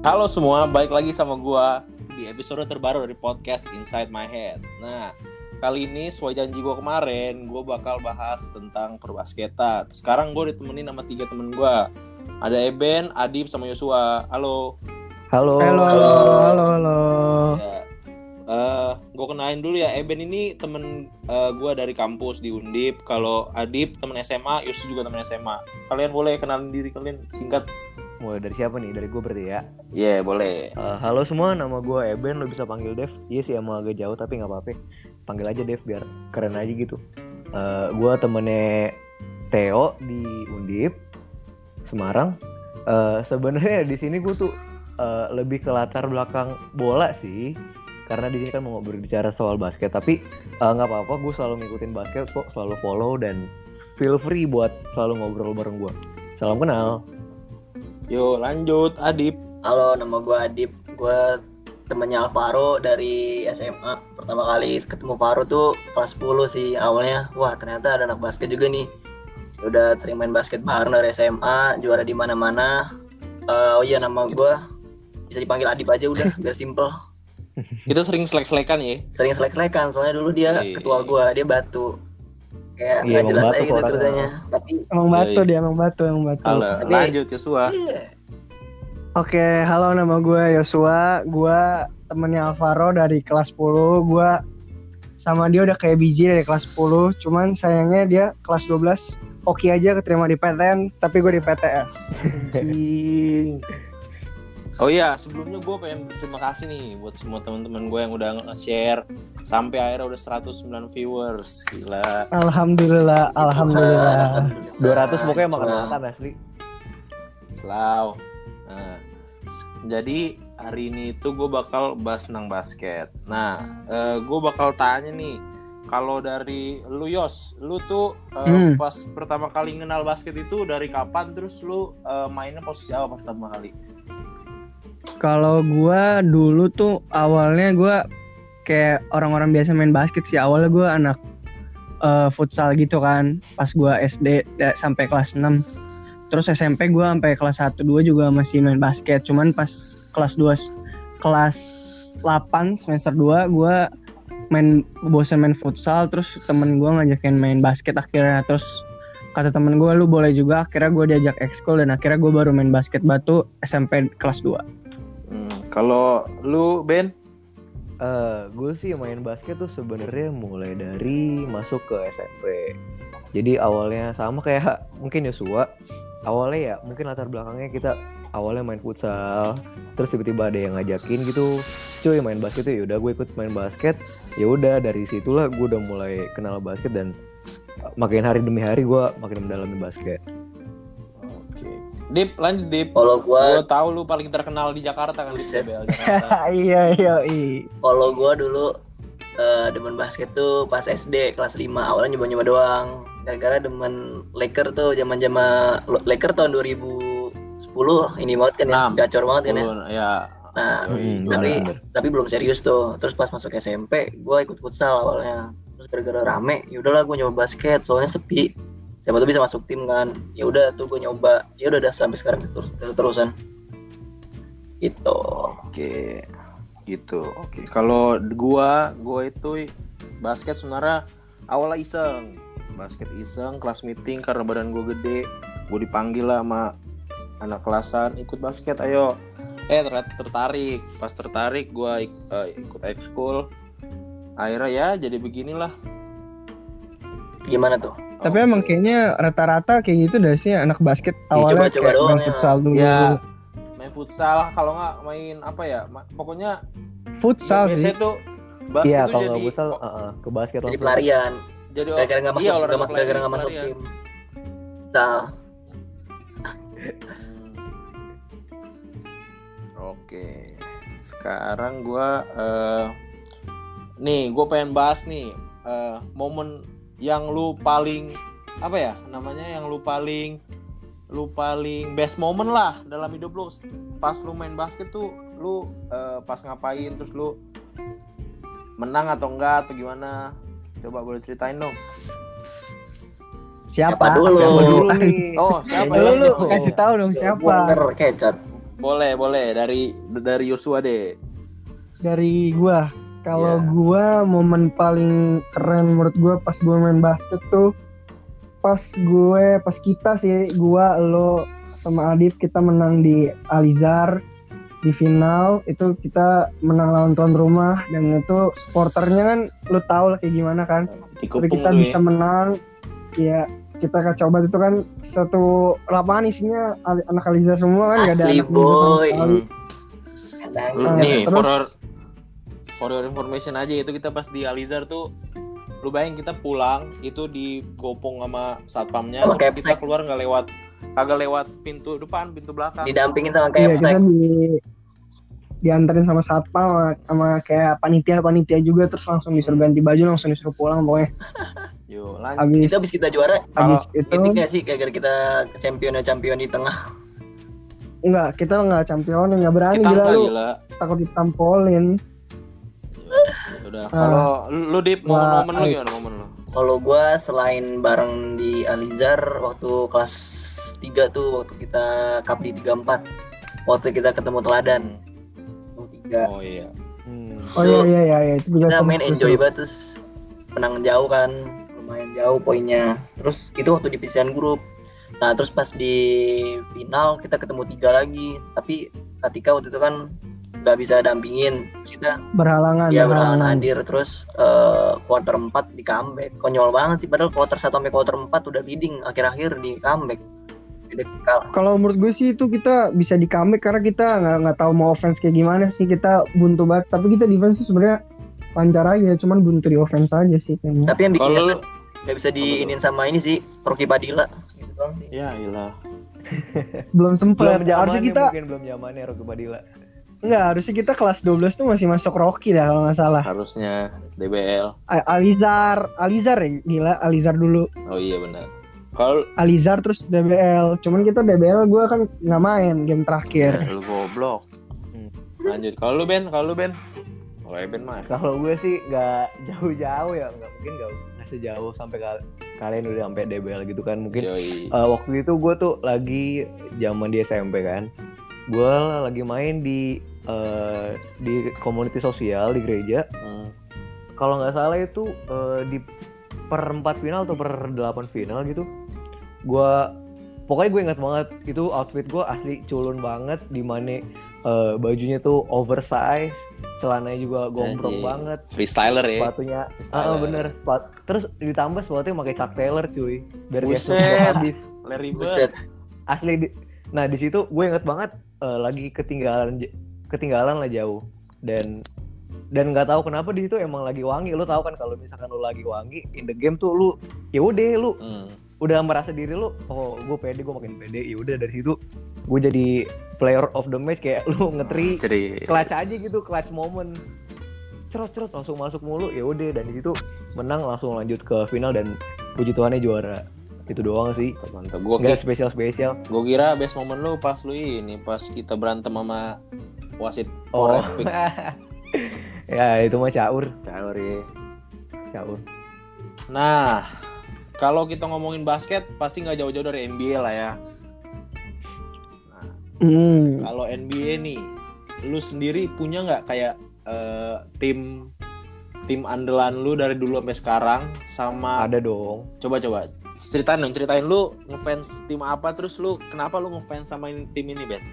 Halo semua, balik lagi sama gua di episode terbaru dari podcast Inside My Head. Nah, kali ini sesuai janji gua kemarin, gua bakal bahas tentang perbasketan. Sekarang gua ditemenin sama tiga temen gua. Ada Eben, Adib, sama Yosua. Halo. Halo. Halo, halo, halo, halo. Ya. Eh, gue kenalin dulu ya. Eben ini temen eh, gua dari kampus di Undip. Kalau Adib temen SMA, Yosua juga temen SMA. Kalian boleh kenalin diri kalian singkat. Mulai dari siapa nih? Dari gue berarti ya. Iya, boleh. Eh, halo semua, nama gue Eben. Lo bisa panggil Dev. Iya sih emang agak jauh tapi nggak apa-apa. Panggil aja Dev biar keren aja gitu. Eh, gue temennya Theo di Undip, Semarang. Eh, Sebenarnya di sini gue tuh eh, lebih ke latar belakang bola sih. Karena di sini kan mau berbicara soal basket. Tapi nggak apa-apa, gue selalu ngikutin basket kok, selalu follow dan feel free buat selalu ngobrol bareng gue. Salam kenal. Yuk, lanjut Adib. Halo, nama gue Adip. Gue temennya Alvaro dari SMA. Pertama kali ketemu Faro tuh kelas 10 sih awalnya. Wah, ternyata ada anak basket juga nih. Udah sering main basket bareng dari SMA, juara di mana-mana. Eh, oh iya, nama gue bisa dipanggil Adip aja udah, biar simple. Kita sering selek-selekan ya. Sering selek-selekan, soalnya dulu dia Iya. ketua gue, dia batu. Kayak Iya, jelas batu aja gitu kerjanya. Tapi Emang Iya, batu iya. dia, emang batu, emang batu. Halo, Tapi- lanjut Yosua. iya. Oke, halo nama gue Yosua. Gue temennya Alvaro dari kelas 10. Gue sama dia udah kayak biji dari kelas 10. Cuman sayangnya dia kelas 12 hoki aja keterima di PTN, tapi gue di PTS. Oh iya, sebelumnya gue pengen berterima kasih nih buat semua teman-teman gue yang udah nge-share sampai akhirnya udah 109 viewers. Gila. Alhamdulillah, alhamdulillah. 200 pokoknya makan makan asli. Selaw. Nah, jadi hari ini tuh gue bakal bahas tentang basket. Nah, gue bakal tanya nih, kalau dari lu Yos, lu tuh eh, Hmm. pas pertama kali kenal basket itu dari kapan? Terus lu eh, mainnya posisi apa pertama kali? Kalau gue dulu tuh awalnya gue kayak orang-orang biasa main basket sih. Awalnya gue anak eh, futsal gitu kan. Pas gue SD da- sampai kelas 6. Terus SMP gue sampai kelas 1 2 juga masih main basket. Cuman pas kelas 2 kelas 8 semester 2 gue main bosan main futsal terus temen gue ngajakin main basket akhirnya terus kata temen gue lu boleh juga akhirnya gue diajak ekskul dan akhirnya gue baru main basket batu SMP kelas 2 Hmm, kalau lu Ben? Eh, gue sih main basket tuh sebenarnya mulai dari masuk ke SMP. Jadi awalnya sama kayak mungkin Yosua. Awalnya ya mungkin latar belakangnya kita awalnya main futsal, terus tiba-tiba ada yang ngajakin gitu, cuy main basket tuh yaudah gue ikut main basket. Ya udah dari situlah gue udah mulai kenal basket dan makin hari demi hari gue makin mendalami basket. Dip, lanjut Dip. Kalau gue Gue tahu lu paling terkenal di Jakarta kan di Buset. DBL Jakarta. iya iya iya. Kalau gua dulu eh, demen basket tuh pas SD kelas 5 awalnya nyoba-nyoba doang. Gara-gara demen Laker tuh zaman-zaman Laker tahun 2010 ini banget kan ya gacor banget kan ya. Ya. nah Hmm, tapi tapi belum serius tuh. Terus pas masuk SMP gua ikut futsal awalnya. Terus gara-gara rame ya udahlah gua nyoba basket. Soalnya sepi siapa tuh bisa masuk tim kan? Ya udah tuh gua nyoba. Ya udah dah sampai sekarang terus terusan gitu. Oke, gitu. Oke, kalau gua, gua itu basket sebenarnya awalnya iseng, basket iseng, kelas meeting karena badan gua gede, gua dipanggil lah sama anak kelasan ikut basket, ayo. Eh ternyata tertarik, pas tertarik gua ik- eh, ikut ekskul, akhirnya ya jadi beginilah. gimana tuh Tapi Oke. emang kayaknya rata-rata kayak gitu dah sih anak basket awalnya coba-coba kayak doang main ya. futsal dulu. Ya. main futsal, kalau nggak main apa ya, ma- pokoknya Futsal biasanya sih. tuh basket Iya tuh kalau jadi nggak futsal oh, eh, ke basket jadi pelarian jadi gara-gara nggak masuk iya, nggak olahraga ma- gara-gara nggak masuk tim Futsal. Oke, sekarang gua eh, nih gue pengen bahas nih eh, momen yang lu paling apa ya namanya yang lu paling lu paling best moment lah dalam hidup lu pas lu main basket tuh lu eh, pas ngapain terus lu menang atau enggak atau gimana coba boleh ceritain dong Siapa? Siapa dulu? Siapa dulu? nih? oh siapa Lu, ya lu kasih tahu dong siapa. boleh boleh dari dari Yosua deh. Dari gua, kalau Iya. gua momen paling keren menurut gua pas gua main basket tuh pas gue pas kita sih gua lo sama Adip kita menang di Alizar di final itu kita menang lawan tuan rumah dan itu supporternya kan lu tau lah kayak gimana kan tapi Dikupung kita lu bisa ya. menang ya kita kacau banget itu kan satu lapangan isinya anak Alizar semua kan gak ada Asli anak sama boy. sekali. Lu, Nah, nih terus- for for your information aja itu kita pas di Alizar tuh lu bayangin kita pulang itu dikopong sama satpamnya Sama terus kita keluar nggak lewat kagak lewat pintu depan pintu belakang. Didampingin sama Iya, kayak kita di dianterin sama satpam sama, kayak panitia panitia juga terus langsung disuruh ganti baju langsung disuruh pulang pokoknya. Yuk lanjut. Habis itu habis kita juara habis itu itu kayak sih kayak kita champion champion di tengah? Enggak kita nggak champion nggak berani kita gila gila. Takut ditampolin udah. Kalau lu, lu dip Ah. Wah, momen-momen lu ay- gimana momen lu? Kalau gua selain bareng di Alizar waktu kelas 3 tuh waktu kita cup di 34 waktu kita ketemu teladan. Tiga. Oh iya. Hmm. oh iya iya iya, iya. itu juga kita main enjoy banget terus menang jauh kan lumayan jauh poinnya. Terus itu waktu di pisihan grup nah terus pas di final kita ketemu tiga lagi. Tapi ketika waktu itu kan nggak bisa dampingin. Kita berhalangan ya berhalangan. hadir. Terus eh, quarter 4 di comeback. Konyol banget sih padahal quarter 1 sampai quarter 4 udah leading akhir-akhir di comeback. Kalau menurut gue sih itu kita bisa di comeback karena kita nggak nggak tahu mau offense kayak gimana sih. Kita buntu banget. Tapi kita defense sih sebenarnya lancar aja cuman buntu di offense aja sih kayaknya. Tapi yang bikin kalau nggak bisa diinin sama ini sih Rocky Padilla. Gitu doang sih. Ya ilah belum sempet. Belum harusnya kita mungkin belum zamannya Rocky Padilla. Nggak harusnya kita kelas 12 tuh masih masuk Rocky dah kalau nggak salah. Harusnya DBL A- Alizar Alizar ya? Gila Alizar dulu. Oh iya benar. Kalau Alizar terus DBL cuman kita DBL gue kan nggak main game terakhir. Lu goblok. Hmm. lanjut. Kalau lu Ben? Kalau lu Ben? Kalau Ben mah. Kalau gue sih nggak jauh-jauh ya, nggak mungkin nggak nggak sejauh sampai kal- kalian udah sampai DBL gitu kan. Mungkin yoi. eh, waktu itu gue tuh lagi zaman di SMP kan. Gue lagi main di eh, di community sosial di gereja. Hmm. Kalau nggak salah itu eh, di per 4 final atau per 8 final gitu. Gue pokoknya gue ingat banget itu outfit gue asli culun banget di mana eh, bajunya tuh oversize, celananya juga gombrong Anjing. banget freestyler ya sepatunya ah Freestyler. bener sepat terus ditambah sepatunya pakai Chuck Taylor cuy dia Buset. habis Larry Bird buset asli di- nah di situ gue inget banget eh, lagi ketinggalan ketinggalan lah jauh. Dan dan nggak tahu kenapa di situ emang lagi wangi. Lu tahu kan kalau misalkan lu lagi wangi in the game tuh lu ya udah lu Hmm. udah merasa diri lu oh gue pede gue makin pede ya udah dari situ gue jadi player of the match. Kayak lu ngetri jadi clutch aja gitu clutch moment. Cerot cerot langsung masuk mulu ya udah. Dan di situ menang langsung lanjut ke final dan puji Tuhannya juara. Itu doang sih. Mantap gue nggak spesial spesial gue kira best moment lu pas lu ini pas kita berantem sama wasit oh ya itu mah caur Caur ya. caur Nah, kalau kita ngomongin basket pasti nggak jauh-jauh dari NBA lah ya. hmm. Kalau NBA nih, lu sendiri punya nggak kayak eh, tim tim andalan lu dari dulu sampai sekarang sama ada dong coba-coba ceritain dong ceritain lu ngefans tim apa terus lu kenapa lu ngefans sama tim ini Ben?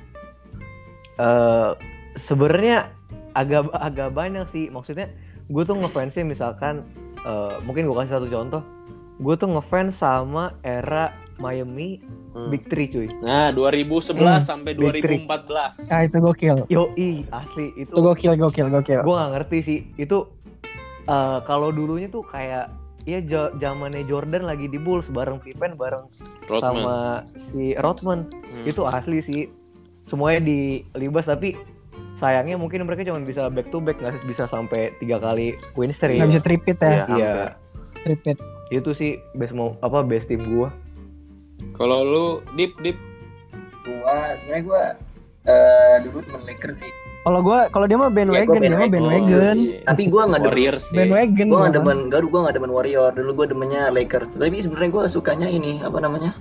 Eh sebenarnya agak agak banyak sih maksudnya gue tuh ngefansnya misalkan eh, mungkin gue kasih satu contoh gue tuh ngefans sama era Miami Hmm. Big Three cuy Nah, 2011 Hmm, sampai Big Three. 2014. ah itu gokil Yoi asli itu itu gokil gokil gokil gue nggak ngerti sih itu eh, kalau dulunya tuh kayak ya zamannya Jordan lagi di Bulls bareng Pippen bareng Rodman. sama si Rodman Hmm. itu asli sih semuanya di libas tapi sayangnya mungkin mereka cuma bisa back to back nggak bisa sampai tiga kali win streak. Nggak bisa tripit Iya, ya hampir. iya tripit. Itu sih best mau apa best tim gua. Kalau lu deep deep gua sebenarnya gua eh, dulu temen Lakers sih. Kalau gua kalau dia mah Iya, bandwagon gua dia mah bandwagon. bandwagon. Oh, tapi gua nggak demen Warriors sih. bandwagon gue gua gak mah. demen garu gue gak demen warrior. Dulu gue demennya Lakers. Tapi sebenarnya gue sukanya ini apa namanya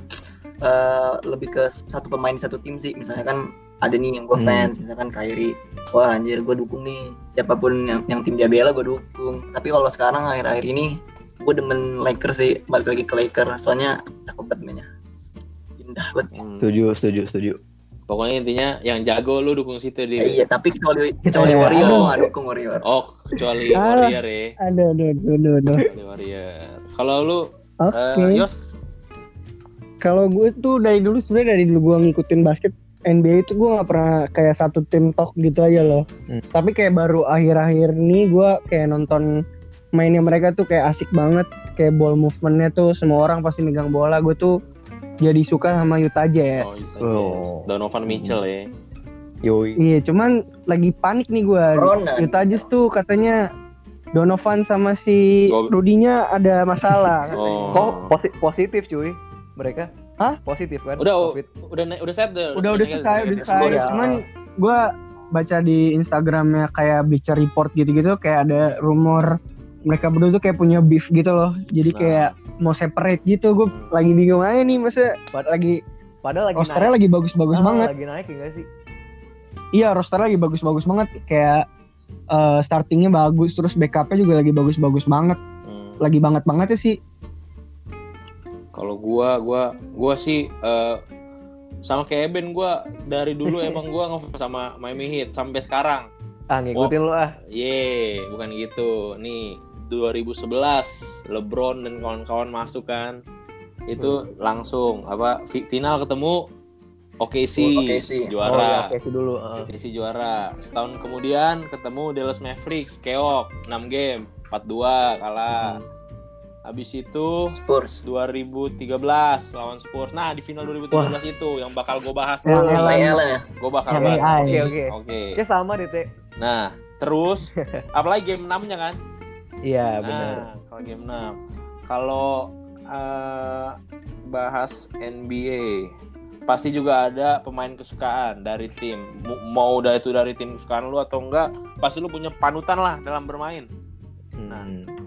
eh lebih ke satu pemain satu tim sih misalnya kan ada nih yang gue Hmm. fans misalkan Kyrie wah anjir gue dukung nih siapa pun yang, yang tim dia bela gue dukung tapi kalau sekarang akhir-akhir ini gue demen Lakers sih balik lagi ke Lakers soalnya cakep banget mainnya indah banget Hmm. Setuju, setuju, setuju. Pokoknya intinya yang jago lu dukung situ di. Eh, iya tapi kecuali kecuali Eh, Warrior aduh. gue gak dukung Warrior Oh, kecuali Ah. Warrior ya. Aduh, aduh, aduh, aduh. Kecuali Warrior. Kalau lu Oke. eh, Yos, Kalau gue tuh dari dulu sebenarnya dari dulu gue ngikutin basket NBA itu gue nggak pernah kayak satu tim talk gitu aja loh. Hmm. Tapi kayak baru akhir-akhir ini gue kayak nonton mainnya mereka tuh kayak asik banget. Kayak ball movementnya tuh semua orang pasti megang bola. Gue tuh jadi suka sama Utah Jazz. oh, itu Oh. Donovan Mitchell ya. Yoi. Iya, cuman lagi panik nih gue. Utah Jazz tuh katanya Donovan sama si Rudinya ada masalah. katanya. Oh. Kok posi- positif cuy mereka? Hah? Positif kan? Udah, Covid. udah udah set deh. udah udah naik- selesai udah selesai ya. cuman gue baca di Instagramnya kayak Bleacher Report gitu-gitu kayak ada rumor mereka berdua tuh kayak punya beef gitu loh jadi Nah. kayak mau separate gitu gue lagi bingung aja nih masa Pad- lagi Padahal lagi rosternya naik. lagi bagus-bagus Ah, banget Lagi naik enggak sih? iya rosternya lagi bagus-bagus banget kayak eh, startingnya bagus terus backupnya juga lagi bagus-bagus banget Hmm. lagi banget banget ya sih Kalau gua, gua, gua sih eh, sama kayak Eben gua dari dulu emang gua ngefans sama Miami Heat sampai sekarang. Ah ngikutin lo ah. Ye, bukan gitu. Nih 2011 LeBron dan kawan-kawan masuk kan. Itu langsung apa fi- final ketemu OKC, OKC. Oh, ya, juara. oke sih dulu. ah. OKC juara. Setahun kemudian ketemu Dallas Mavericks, keok 6 game, 4-2 kalah. Habis itu Spurs 2013 lawan Spurs. Nah, di final 2013 itu yang bakal gue bahas Yang nanti. Ya Gue bakal bahas. Oke, oke. Oke. Kayak sama deh, Teh. Nah, terus apalagi game 6-nya kan? Iya, benar. Nah, kalau game 6. Kalau eh, bahas NBA, pasti juga ada pemain kesukaan dari tim. Mau udah itu dari tim kesukaan lu atau enggak, pasti lu punya panutan lah dalam bermain.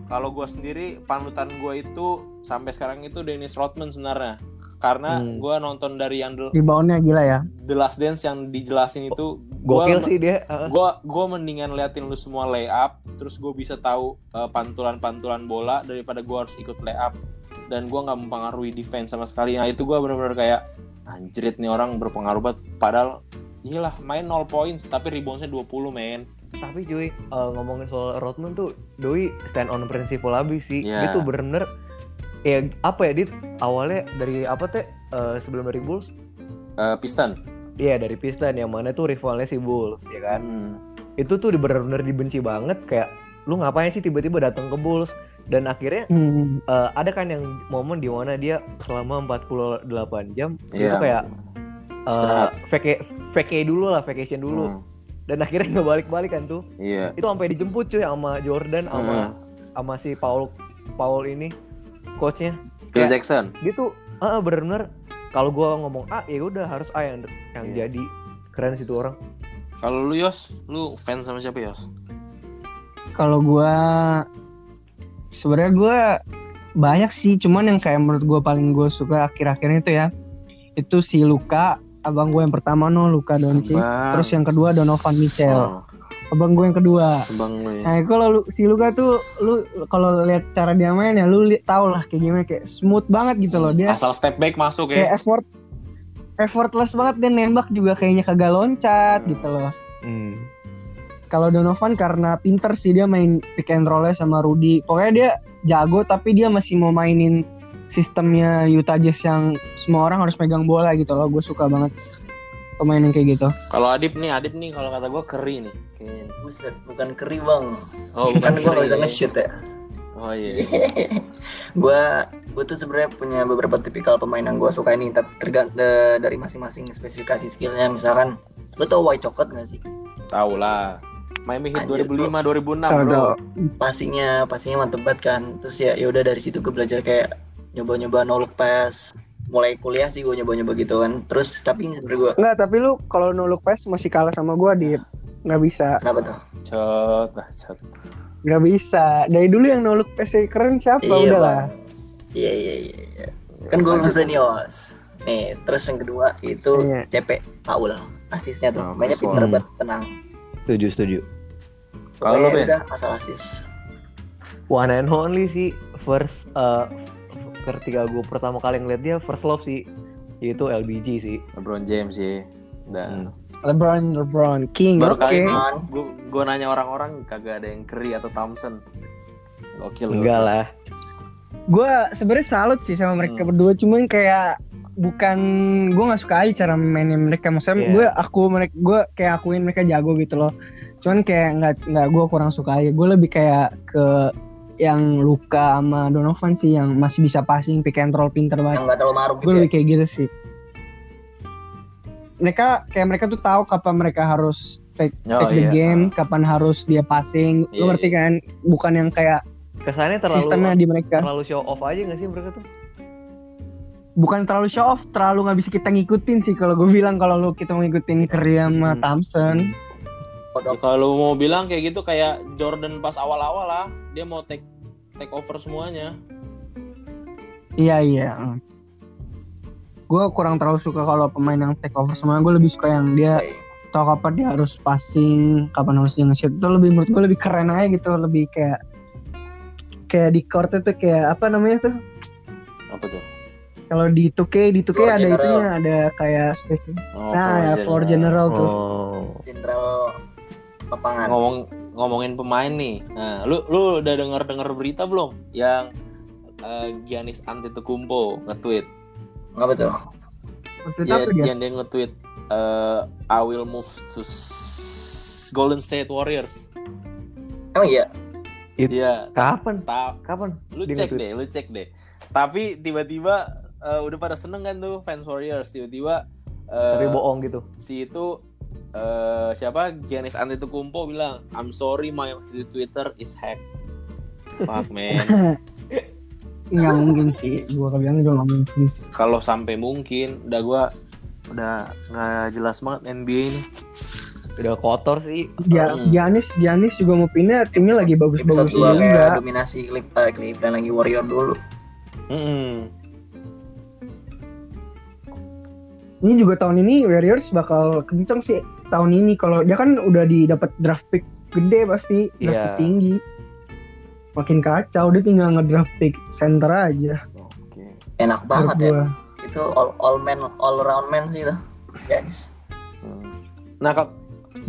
Kalau gue sendiri, panutan gue itu sampai sekarang itu Dennis Rodman sebenarnya. Karena Hmm. gue nonton dari yang reboundnya gila ya The Last Dance yang dijelasin itu, Gokil sih dia. gue gue mendingan liatin lu semua lay up terus gue bisa tahu uh, pantulan-pantulan bola daripada gue harus ikut lay up dan gue nggak mempengaruhi defense sama sekali nah itu gue bener-bener kayak anjrit nih orang berpengaruh banget padahal iyalah main 0 points tapi reboundsnya 20 men Tapi cuy, eh, ngomongin soal Rodman tuh Doi stand on principle abis sih. Iya. Dia tuh bener-bener ya apa ya dit awalnya dari apa teh eh, sebelum dari Bulls Uh, Piston Iya dari Piston yang mana tuh rivalnya si Bulls ya kan Hmm. itu tuh bener-bener dibenci banget kayak lu ngapain sih tiba-tiba datang ke Bulls dan akhirnya Hmm. eh, ada kan yang momen di mana dia selama 48 jam itu Iya. kayak eh, Istirahat. vaca- vacay dulu lah vacation dulu Hmm, dan akhirnya nggak balik-balik kan tuh. Iya. Itu sampai dijemput cuy sama Jordan sama Hmm. sama si Paul Paul ini coachnya. Phil Kayak- Jackson. dia tuh ah bener-bener kalau gua ngomong A ya udah harus A yang yang Iya. jadi keren situ orang. Kalau lu Yos lu fans sama siapa Yos? Kalau gua sebenarnya gua banyak sih, cuman yang kayak menurut gua paling gue suka akhir-akhir itu ya, itu si Luka, abang gue yang pertama no Luka Doncic, terus yang kedua Donovan Mitchell, oh, abang gue yang kedua. bang lu ya Nah, kalau lu, si Luka tuh lu kalau lihat cara dia main ya lu li, tau lah kayak gimana kayak smooth banget gitu loh dia. asal step back masuk Kayak ya effort effortless banget dan nembak juga kayaknya kagak loncat Hmm. gitu loh. hmm. Kalau Donovan karena pinter sih dia main pick and roll sama Rudy. Pokoknya dia jago tapi dia masih mau mainin sistemnya Utah Jazz yang semua orang harus megang bola gitu loh. Gue suka banget pemain yang kayak gitu. kalau Adip nih Adip nih kalau kata gue keri nih kayaknya nih. buset bukan keri bang oh kan gue gak keri bisa ya. nge-shoot ya oh iya gue gue tuh sebenarnya punya beberapa tipikal pemain yang gue suka ini tapi tergantung dari masing-masing spesifikasi skillnya misalkan lu tau white chocolate gak sih Tahu lah. Miami Heat Anjir, 2005 2006 Tahu, bro. tahu. pastinya pastinya mantep banget kan terus ya ya udah dari situ gue belajar kayak nyoba-nyoba no look pass mulai kuliah sih gue nyoba-nyoba gitu kan terus tapi gue Enggak, tapi lu kalau no look pass masih kalah sama gue di nggak bisa, kenapa tuh Cot, ah, cot. nggak bisa. Dari dulu yang no look pass keren siapa? Udah lah. Iya iya iya iya. kan gue lulusan Yos nih terus yang kedua itu Iya. CP Paul asisnya tuh Oh, mainnya pinter banget tenang Setuju, setuju. Kalau udah asal asis One and only sih first uh, ketika gue pertama kali ngeliat dia first love sih itu LBG sih. LeBron James sih Hmm. dan LeBron LeBron King baru oke kali ini Man. gue gue nanya orang-orang kagak ada yang Curry atau Thompson gokil Enggak lah. gue sebenarnya salut sih sama mereka Hmm. berdua cuman kayak bukan gue nggak suka aja cara mainnya mereka maksudnya Iya. gue aku mereka gue kayak akuin mereka jago gitu loh cuman kayak nggak nggak gue kurang suka aja gue lebih kayak ke yang Luka sama Donovan sih yang masih bisa passing pick and roll pinter banget yang nggak terlalu maruk gue gitu ya. lebih kayak gitu sih mereka kayak mereka tuh tahu kapan mereka harus take, Oh, take the iya. game kapan harus dia passing Iya, lu ngerti kan bukan yang kayak Kesannya terlalu sistemnya di mereka terlalu show off aja gak sih mereka tuh? bukan terlalu show off, terlalu nggak bisa kita ngikutin sih kalau gue bilang kalau lu kita mau ngikutin Curry sama Hmm. Thompson. Ya, kalau mau bilang kayak gitu kayak Jordan pas awal-awal lah dia mau take take over semuanya Iya iya. Gue kurang terlalu suka kalau pemain yang take over semua. Gue lebih suka yang dia tahu kapan dia harus passing, kapan harus dia nge-shoot. Itu lebih menurut gue lebih keren aja gitu, lebih kayak kayak di court itu kayak apa namanya tuh? apa tuh Kalau di 2K, di 2K Floor ada general. itunya, ada kayak oh, Nah, ya floor general tuh. Oh. Jenderal lapangan ngomong ngomongin pemain nih nah lu lu udah denger denger berita belum yang uh, Giannis Antetokounmpo nge-tweet nggak betul itu Dia, apa dia? yang dia nge-tweet uh, I will move to Golden State Warriors emang iya Iya, Kapan? ta- Kapan? lu Dia cek nge-tweet. deh, lu cek deh. Tapi tiba-tiba uh, udah pada seneng kan tuh fans Warriors. Tiba-tiba uh, Tapi bohong gitu. si itu uh, siapa Giannis Antetokounmpo bilang I'm sorry my Twitter is hacked. Fuck man. Nggak mungkin sih. Gue bilang juga nggak mungkin sih. Kalau sampai mungkin udah gua udah nggak jelas banget NBA ini. Udah kotor sih. Ya, Hmm. Giannis, Giannis juga mau pindah, timnya lagi bagus-bagus 2 juga. kayak dominasi Clip, eh, Cleveland lagi Warrior dulu Mm-mm. Ini juga tahun ini Warriors bakal kenceng sih tahun ini kalau dia kan udah didapat draft pick gede pasti draft pick tinggi. Makin kacau dia tinggal ngedraft pick center aja. Oke. enak banget ya gua. itu all, all man all round man sih itu guys Hmm. Nah, kak,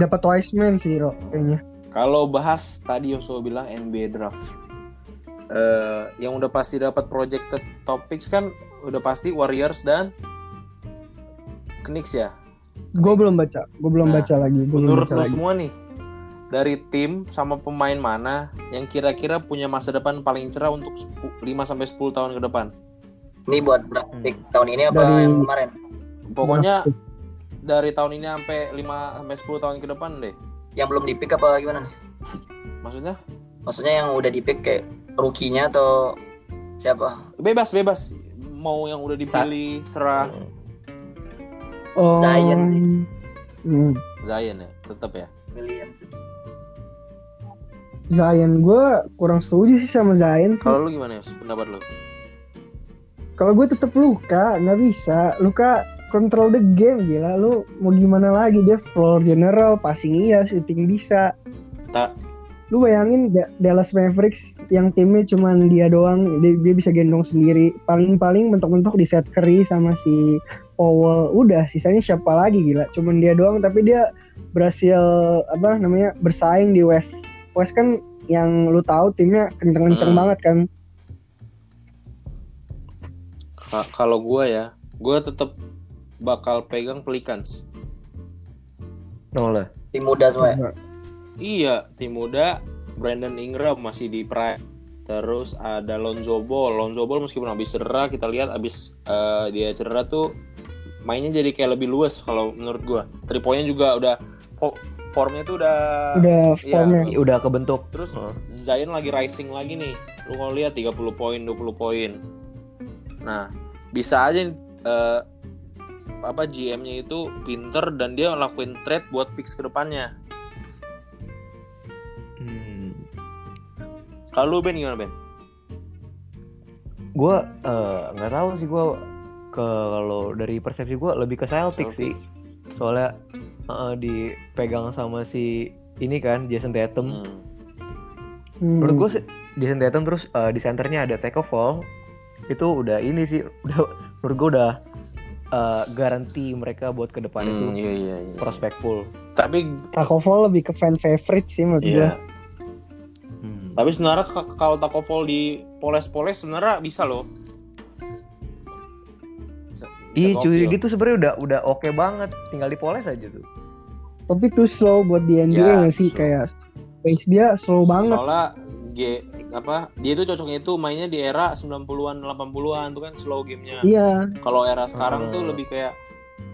Dapat wise man sih Ro kayaknya. Kalau bahas tadi Yoso bilang NBA draft, eh yang udah pasti dapat projected topics kan udah pasti Warriors dan Knicks ya. Gue belum baca, gue belum Nah, baca lagi, belum Menurut baca lo lagi. semua nih, dari tim sama pemain mana yang kira-kira punya masa depan paling cerah untuk 5 sampai 10 tahun ke depan? ini buat pick tahun ini apa Dari- yang kemarin? Pokoknya dari tahun ini sampai 5 sampai 10 tahun ke depan deh. yang belum di pick apa gimana nih? Maksudnya? Maksudnya yang udah di pick kayak rookie-nya atau siapa? Bebas bebas. Mau yang udah dipilih serah Oh, Zion sih. hmm, Zion ya, tetap ya. Williams Zion gue kurang setuju sih sama Zion sih. Kalau lu gimana ya pendapat lu? Kalau gue tetep Luka, nggak bisa. Luka control the game gila. Lu mau gimana lagi dia floor general, passing iya, shooting bisa. Tak. Lu bayangin Da- Dallas Mavericks yang timnya cuman dia doang, dia, dia bisa gendong sendiri. Paling-paling mentok-mentok di set Curry sama si Powell. Udah, sisanya siapa lagi gila. Cuman dia doang, tapi dia berhasil apa namanya bersaing di West. West kan yang lu tahu timnya kenceng-kenceng Hmm. banget kan. Ka- kalau gua ya, gua tetap bakal pegang Pelicans. No lah. tim muda semua ya? Iya, tim muda Brandon Ingram masih di prime. Terus ada Lonzo Ball. Lonzo Ball meskipun habis cedera, kita lihat habis eh, dia cedera tuh mainnya jadi kayak lebih luas kalau menurut gua. Three point-nya juga udah fo- formnya tuh udah Udah Iya. formnya. Udah kebentuk. terus Oh. Zion lagi rising lagi nih. Lu kalau lihat 30 poin, 20 poin. Nah, bisa aja eh, apa GM-nya itu pinter dan dia lakuin trade buat picks ke depannya. Hmm. Kalau Ben gimana Ben? Gue eh, nggak tahu sih gue kalau dari persepsi gue lebih ke Celtics sih. Soalnya uh, dipegang sama si ini kan Jason Tatum. Hmm. Hmm. Menurut gue Jason Tatum terus uh, di senternya ada Teko Fall itu udah ini sih udah menurut gue udah uh, garansi mereka buat ke depan itu Hmm, iya iya iya. prospekful. Tapi Takovol lebih ke fan favorite sih menurut gue. iya. Hmm. Tapi sebenarnya kalau Takovol di poles-poles sebenarnya bisa loh. Bisa Iya cuy, dia tuh sebenarnya udah udah oke banget, tinggal dipoles aja tuh. Tapi tuh slow buat di NBA Ya, sih slow. kayak pace dia slow banget. Soalnya G apa dia itu cocoknya itu mainnya di era 90-an 80-an tuh kan slow gamenya. Iya, Kalau era sekarang tuh Hmm. lebih kayak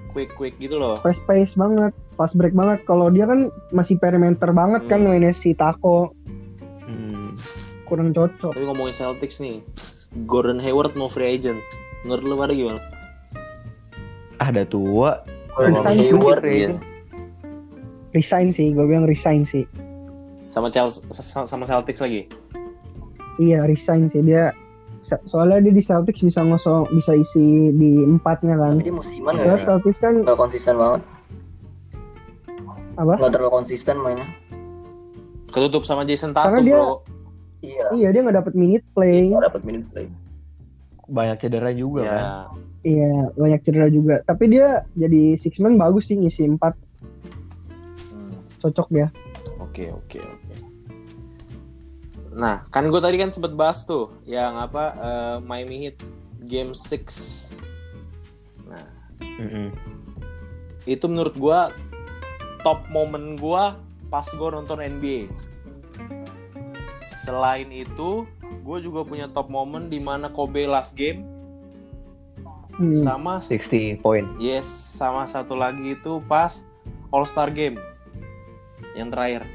quick quick gitu loh. fast pace banget, fast break banget. Kalau dia kan masih perimeter banget kan Hmm. mainnya si Tako Hmm. kurang cocok. Tapi ngomongin Celtics nih, Gordon Hayward mau free agent. Menurut lu pada gimana? Ah, udah tua. Gordon Resign sih. Iya. Resign sih, gue bilang resign sih. Sama Chelsea sama Celtics lagi. Iya resign sih dia. So- Soalnya dia di Celtics bisa ngosong, bisa isi di empatnya kan. Tapi dia musiman Iya gak Ya sih? Celtics kan Gak konsisten banget. apa? Gak terlalu konsisten mainnya. Ketutup sama Jason Karena Tatum, dia- Bro. Iya. Iya dia nggak dapet minute play. Gak dapat minute play. Banyak cedera juga Ya. kan. Iya banyak cedera juga. Tapi dia jadi six man bagus sih ngisi empat Hmm. cocok dia. Oke, oke, oke. Nah, kan gue tadi kan sempet bahas tuh yang apa eh, Miami Heat Game 6. Nah, Mm-mm. itu menurut gua top momen gua pas gua nonton NBA. Selain itu, gue juga punya top momen di mana Kobe last game Hmm. sama 60 poin. yes sama satu lagi itu pas All Star game yang terakhir.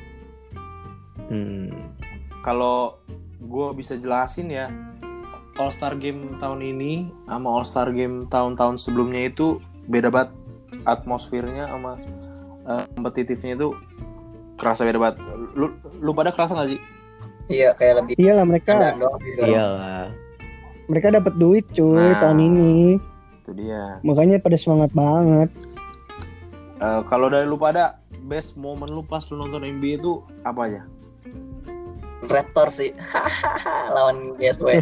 Hmm. Kalau gue bisa jelasin ya, All Star game tahun ini sama All Star game tahun-tahun sebelumnya itu beda banget atmosfernya sama eh, kompetitifnya itu kerasa beda banget. Lu, lu pada kerasa gak sih? Iya kayak lebih Iyalah mereka. Iyalah. mereka dapat duit cuy Nah. tahun ini. Itu dia. Makanya pada semangat banget. Eh, kalau dari lu pada best moment lu pas lu nonton NBA itu apa aja? Raptor sih. Lawan GSW.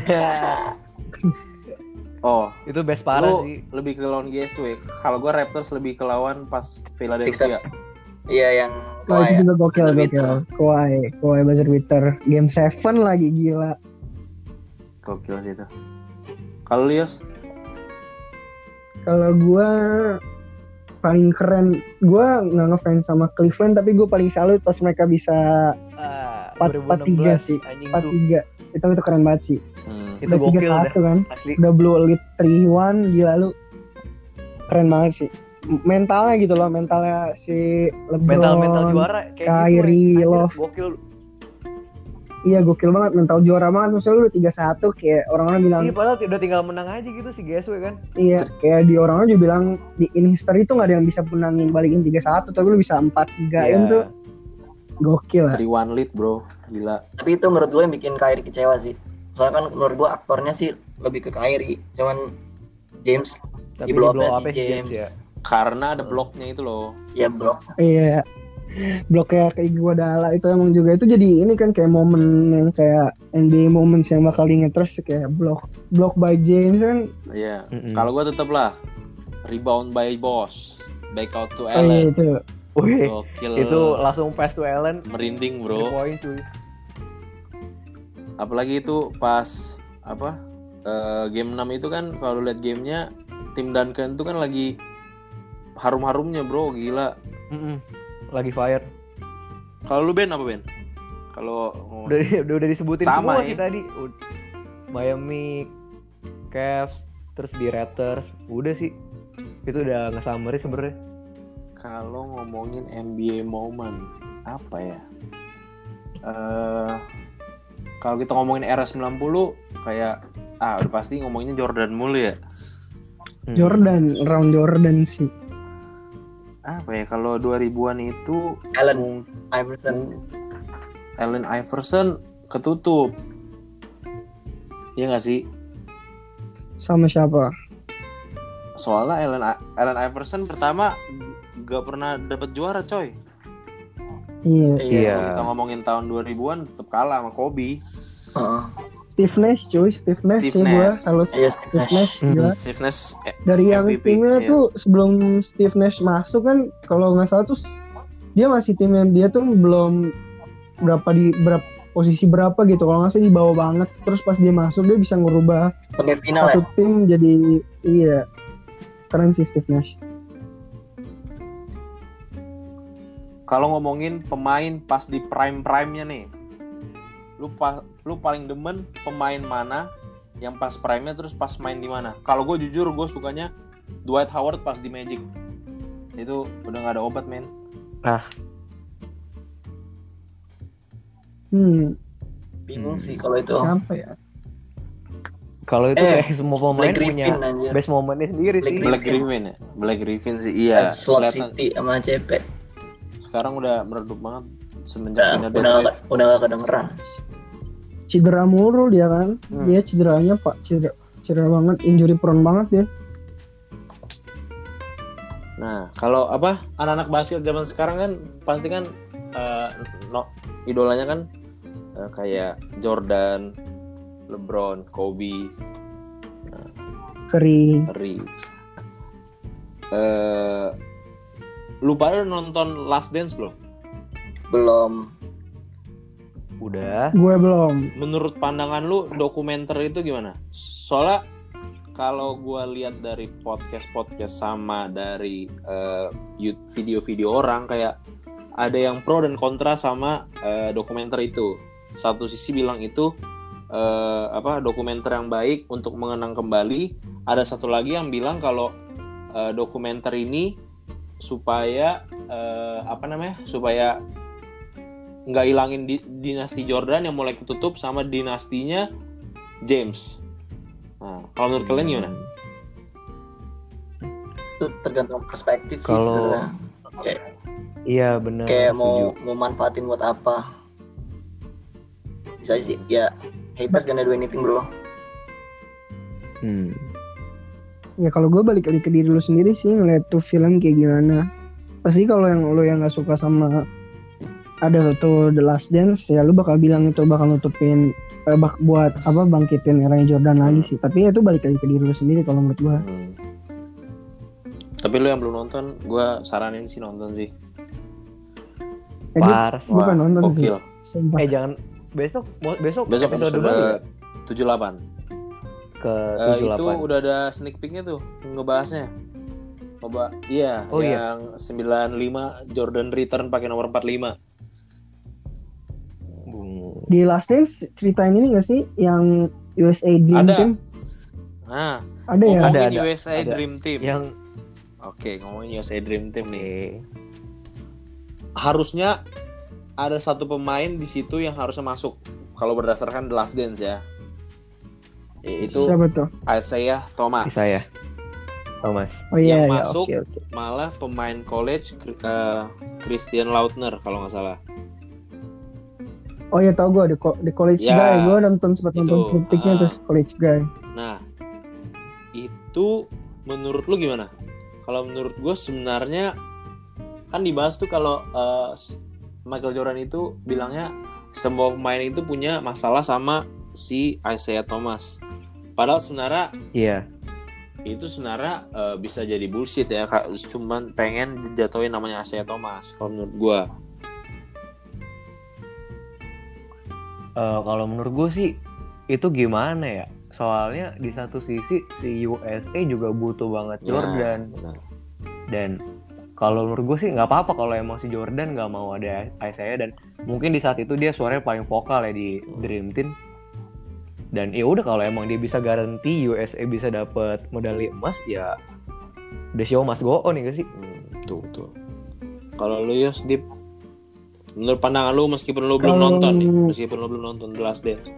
Oh, Itu best parah lu sih. lebih ke lawan GSW. Kalau gua Raptors lebih ke lawan pas Philadelphia. Sixers. Iya yang Kawhi itu ya. juga gokil Buzzer gokil. beater. Kawhi, Kawhi buzzer beater. Game 7 lagi gila. Gokil sih itu. Kalau Lios, Kalau gua paling keren, gua nggak ngefans sama Cleveland tapi gue paling salut pas mereka bisa Ah, Empat- empat tiga sih. anjing 4-3 itu itu keren banget sih hmm, Itu gokil 3-1 kan Asli. udah blue lead 3-1 gila lu keren banget sih mentalnya gitu loh mentalnya si LeBron Mental mental juara kayak Kyrie, gitu. Love. Gokil. iya gokil banget mental juara banget maksudnya lu udah 3-1 kayak orang-orang bilang Iya padahal udah tinggal menang aja gitu si GSW kan. iya kayak di orang-orang juga bilang di in history tuh gak ada yang bisa menangin balikin 3-1 tapi lu bisa 4-3 in Iya. tuh gokil lah 3-1 lead, Bro. Gila. Tapi itu menurut gue yang bikin Kyrie kecewa sih. Soalnya kan menurut gue aktornya sih lebih ke Kyrie. Cuman James Tapi di blow di blow up up si si James. James ya. Karena ada bloknya itu loh. Ya blok. Iya. Bloknya kayak Iguodala itu emang juga itu jadi ini kan kayak momen yang kayak NBA moments yang bakal diinget terus kayak blok blok by James kan Iya. Mm-mm. Kalau gua tetep lah rebound by boss. Back out to oh iya Allen. itu Wih, Gokil. itu langsung pass to Allen. merinding, Bro. Bro. Poin cuy. Apalagi itu pas apa? eh, game 6 itu kan kalau lihat gamenya tim Duncan itu kan lagi harum-harumnya, Bro. Gila. Mm-mm. Lagi fire. Kalau lu Ben apa Ben? Kalau Udah, udah udah disebutin Sama semua ya. sih tadi. Miami, Cavs, terus di Raptors. Udah sih. Itu udah nge-summary sebenarnya. Kalau ngomongin NBA moment apa ya? Eh kalau kita ngomongin era 90 kayak ah udah pasti ngomonginnya Jordan mulu ya. Hmm. Jordan round Jordan sih Apa ya kalau 2000-an itu Allen Iverson. Allen Iverson ketutup. Iya gak sih? sama siapa Soalnya Allen, Allen Iverson pertama gak pernah dapat juara coy. Iya. Iya. Iya. Kalau kita ngomongin tahun 2000-an tetap kalah sama Kobe. Heeh. Steve Nash cuy, Steve Nash Steve sih gua kalau Iya, Steve Steve Nash Hmm. gila. Steve Nash eh, Dari yang timnya iya. tuh sebelum Steve Nash masuk kan kalau nggak salah tuh dia masih timnya dia tuh belum berapa di berapa posisi berapa gitu kalau nggak salah di bawah banget terus pas dia masuk dia bisa ngerubah Sampai final ya. satu tim jadi iya keren sih Steve Nash kalau ngomongin pemain pas di prime prime-nya nih. Lu pa- lu paling demen pemain mana yang pas prime-nya terus pas main di mana? Kalau gue jujur gue sukanya Dwight Howard pas di Magic. Itu udah nggak ada obat, men. hmm Bingung Hmm. sih kalau itu. siapa ya Kalau itu Eh, kayak semua pemain Black punya Griffin anjir. best momennya sendiri Black sih. Black Griffin ya. Black Griffin sih iya. Slot Kelihatan City sama CP. sekarang udah meredup banget semenjak Udah, pindah udah, gak, udah gak kedengeran. Cedera mulu dia kan Hmm. dia cederanya pak cedera cedera banget injury prone banget dia Nah, kalau apa anak-anak basket zaman sekarang kan pasti kan eh, no, idolanya kan eh, kayak Jordan, LeBron, Kobe, Curry Curry. Eh, lu pada nonton Last Dance belum? Belum. Udah. gue belum Menurut pandangan lu dokumenter itu gimana? Soalnya kalau gua lihat dari podcast-podcast sama dari eh, video-video orang kayak ada yang pro dan kontra sama eh, dokumenter itu. Satu sisi bilang itu eh, apa dokumenter yang baik untuk mengenang kembali. Ada satu lagi yang bilang kalau eh, dokumenter ini supaya eh, apa namanya? Supaya nggak hilangin di- dinasti Jordan yang mulai ketutup sama dinastinya James. Nah, kalau menurut kalian gimana? Itu tergantung perspektif sih Kalau- sebenarnya. Iya benar. Kayak mau mau manfaatin buat apa? Bisa sih. Ya, haters gonna do anything bro. Hmm. ya kalau gue balik lagi ke diri lu sendiri sih ngeliat tuh film kayak gimana pasti kalau yang lu yang nggak suka sama ada tuh The Last Dance ya lu bakal bilang itu bakal nutupin eh, bak buat apa bangkitin eranya Jordan lagi sih tapi ya itu balik lagi ke diri lu sendiri kalau menurut gue Hmm. Tapi lu yang belum nonton, gua saranin sih nonton sih. eh, Pars. bukan nonton sih sumpah Eh jangan besok besok Besok episode episode baru ya? 78. ke Eh, 78. itu udah ada sneak peeknya tuh ngebahasnya. Coba iya Oh, iya. yang 95 Jordan Return pakai nomor 45. Di Last Dance ceritain ini gak sih yang USA Dream Ada. Team Nah, ada ya Ada, ada, USA ada. Dream Team. Yang Oke, ngomongin USA Dream Team nih. Harusnya ada satu pemain di situ yang harusnya masuk kalau berdasarkan The Last Dance ya. Yaitu siapa tuh Isaiah Thomas. saya. Thomas. oh iya Yang iya masuk. oke oke Malah pemain college eh, Christian Lautner kalau nggak salah. Oh iya tau gue di, co- di College Ya, Guy gue nonton sempat nonton sneak peeknya ah. terus College Guy Nah, itu menurut lu gimana? Kalau menurut gue sebenarnya kan dibahas tuh kalau eh, Michael Jordan itu bilangnya semua pemain itu punya masalah sama si Isaiah Thomas. Padahal sebenarnya Iya. itu sebenarnya eh, bisa jadi bullshit ya, Kak. cuman pengen jatuhin namanya Isaiah Thomas kalau menurut gue. Eh, kalau menurut gue sih itu gimana ya? Soalnya di satu sisi si USA juga butuh banget Jordan. Nah, dan kalau menurut gue sih nggak apa-apa kalau emang si Jordan nggak mau ada Isaiah. Dan mungkin di saat itu dia suaranya paling vokal ya di Dream Team. Dan ya udah kalau emang dia bisa garansi USA bisa dapat medali emas ya the show must go on ya gak sih? Hmm, tuh tuh. Kalau lu Yos Dip menurut pandangan lu meskipun lu belum Kalau- nonton nih, meskipun lu belum nonton The Last Dance.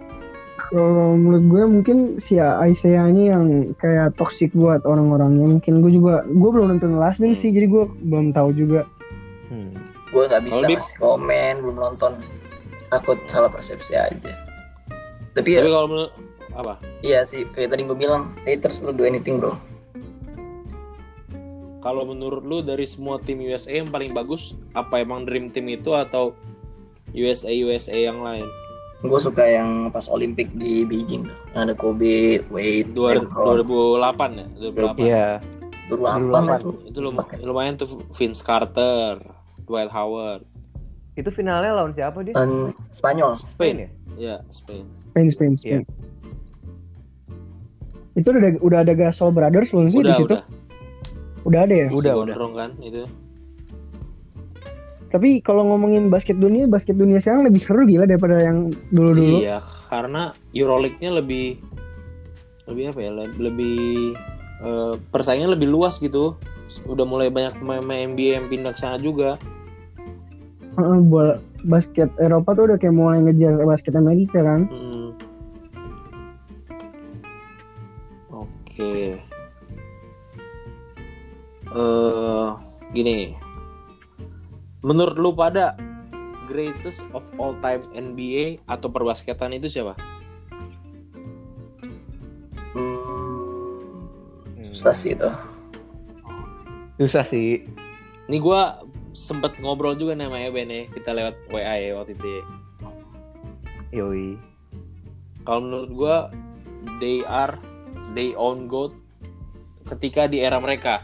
Kalau menurut gue mungkin si Isaiah-nya yang kayak toxic buat orang-orangnya. Mungkin gue juga gue belum nonton Last Dance sih, jadi gue belum tahu juga. hmm. Gue nggak bisa Bib? ngasih komen, belum nonton. Takut salah persepsi aja. Tapi ya, Tapi kalau menurut apa? iya sih, kayak tadi gue bilang, haters will do anything bro. Kalau menurut lu dari semua tim USA yang paling bagus apa emang Dream Team itu atau USA USA yang lain? Gue suka yang pas Olimpik di Beijing tuh. Yang ada Kobe, Wade, Dua- LeBron. 2008 ya, 2008. Iya. 2008 itu. Itu lum- lumayan tuh Vince Carter, Dwight Howard, Itu finalnya lawan siapa dia? Dan Spanyol. Spain ya? ya, Spain. Spain Spain Spain. Itu udah ada, udah ada Gasol Brothers belum sih di Udah, situ? udah. Udah ada ya. Masih Udah, udah. gondrong kan itu. Tapi kalau ngomongin basket dunia, basket dunia sekarang lebih seru gila daripada yang dulu-dulu. Iya, karena Euroleague-nya lebih lebih apa ya? le- Lebih eh, persaingannya lebih luas gitu. Udah mulai banyak pemain-pemain NBA yang pindah ke sana juga. Heeh, bola basket Eropa tuh udah kayak mulai ngejar basket Amerika kan. Hmm. Oke. Eh, gini. Menurut lu pada greatest of all time NBA atau perbasketan itu siapa? Hmm, susah sih itu. Susah sih. Ini gua sempet ngobrol juga nih sama Eben ya. Kita lewat WA ya waktu itu. ya. Yoi. Kalau menurut gua they are they own goat ketika di era mereka.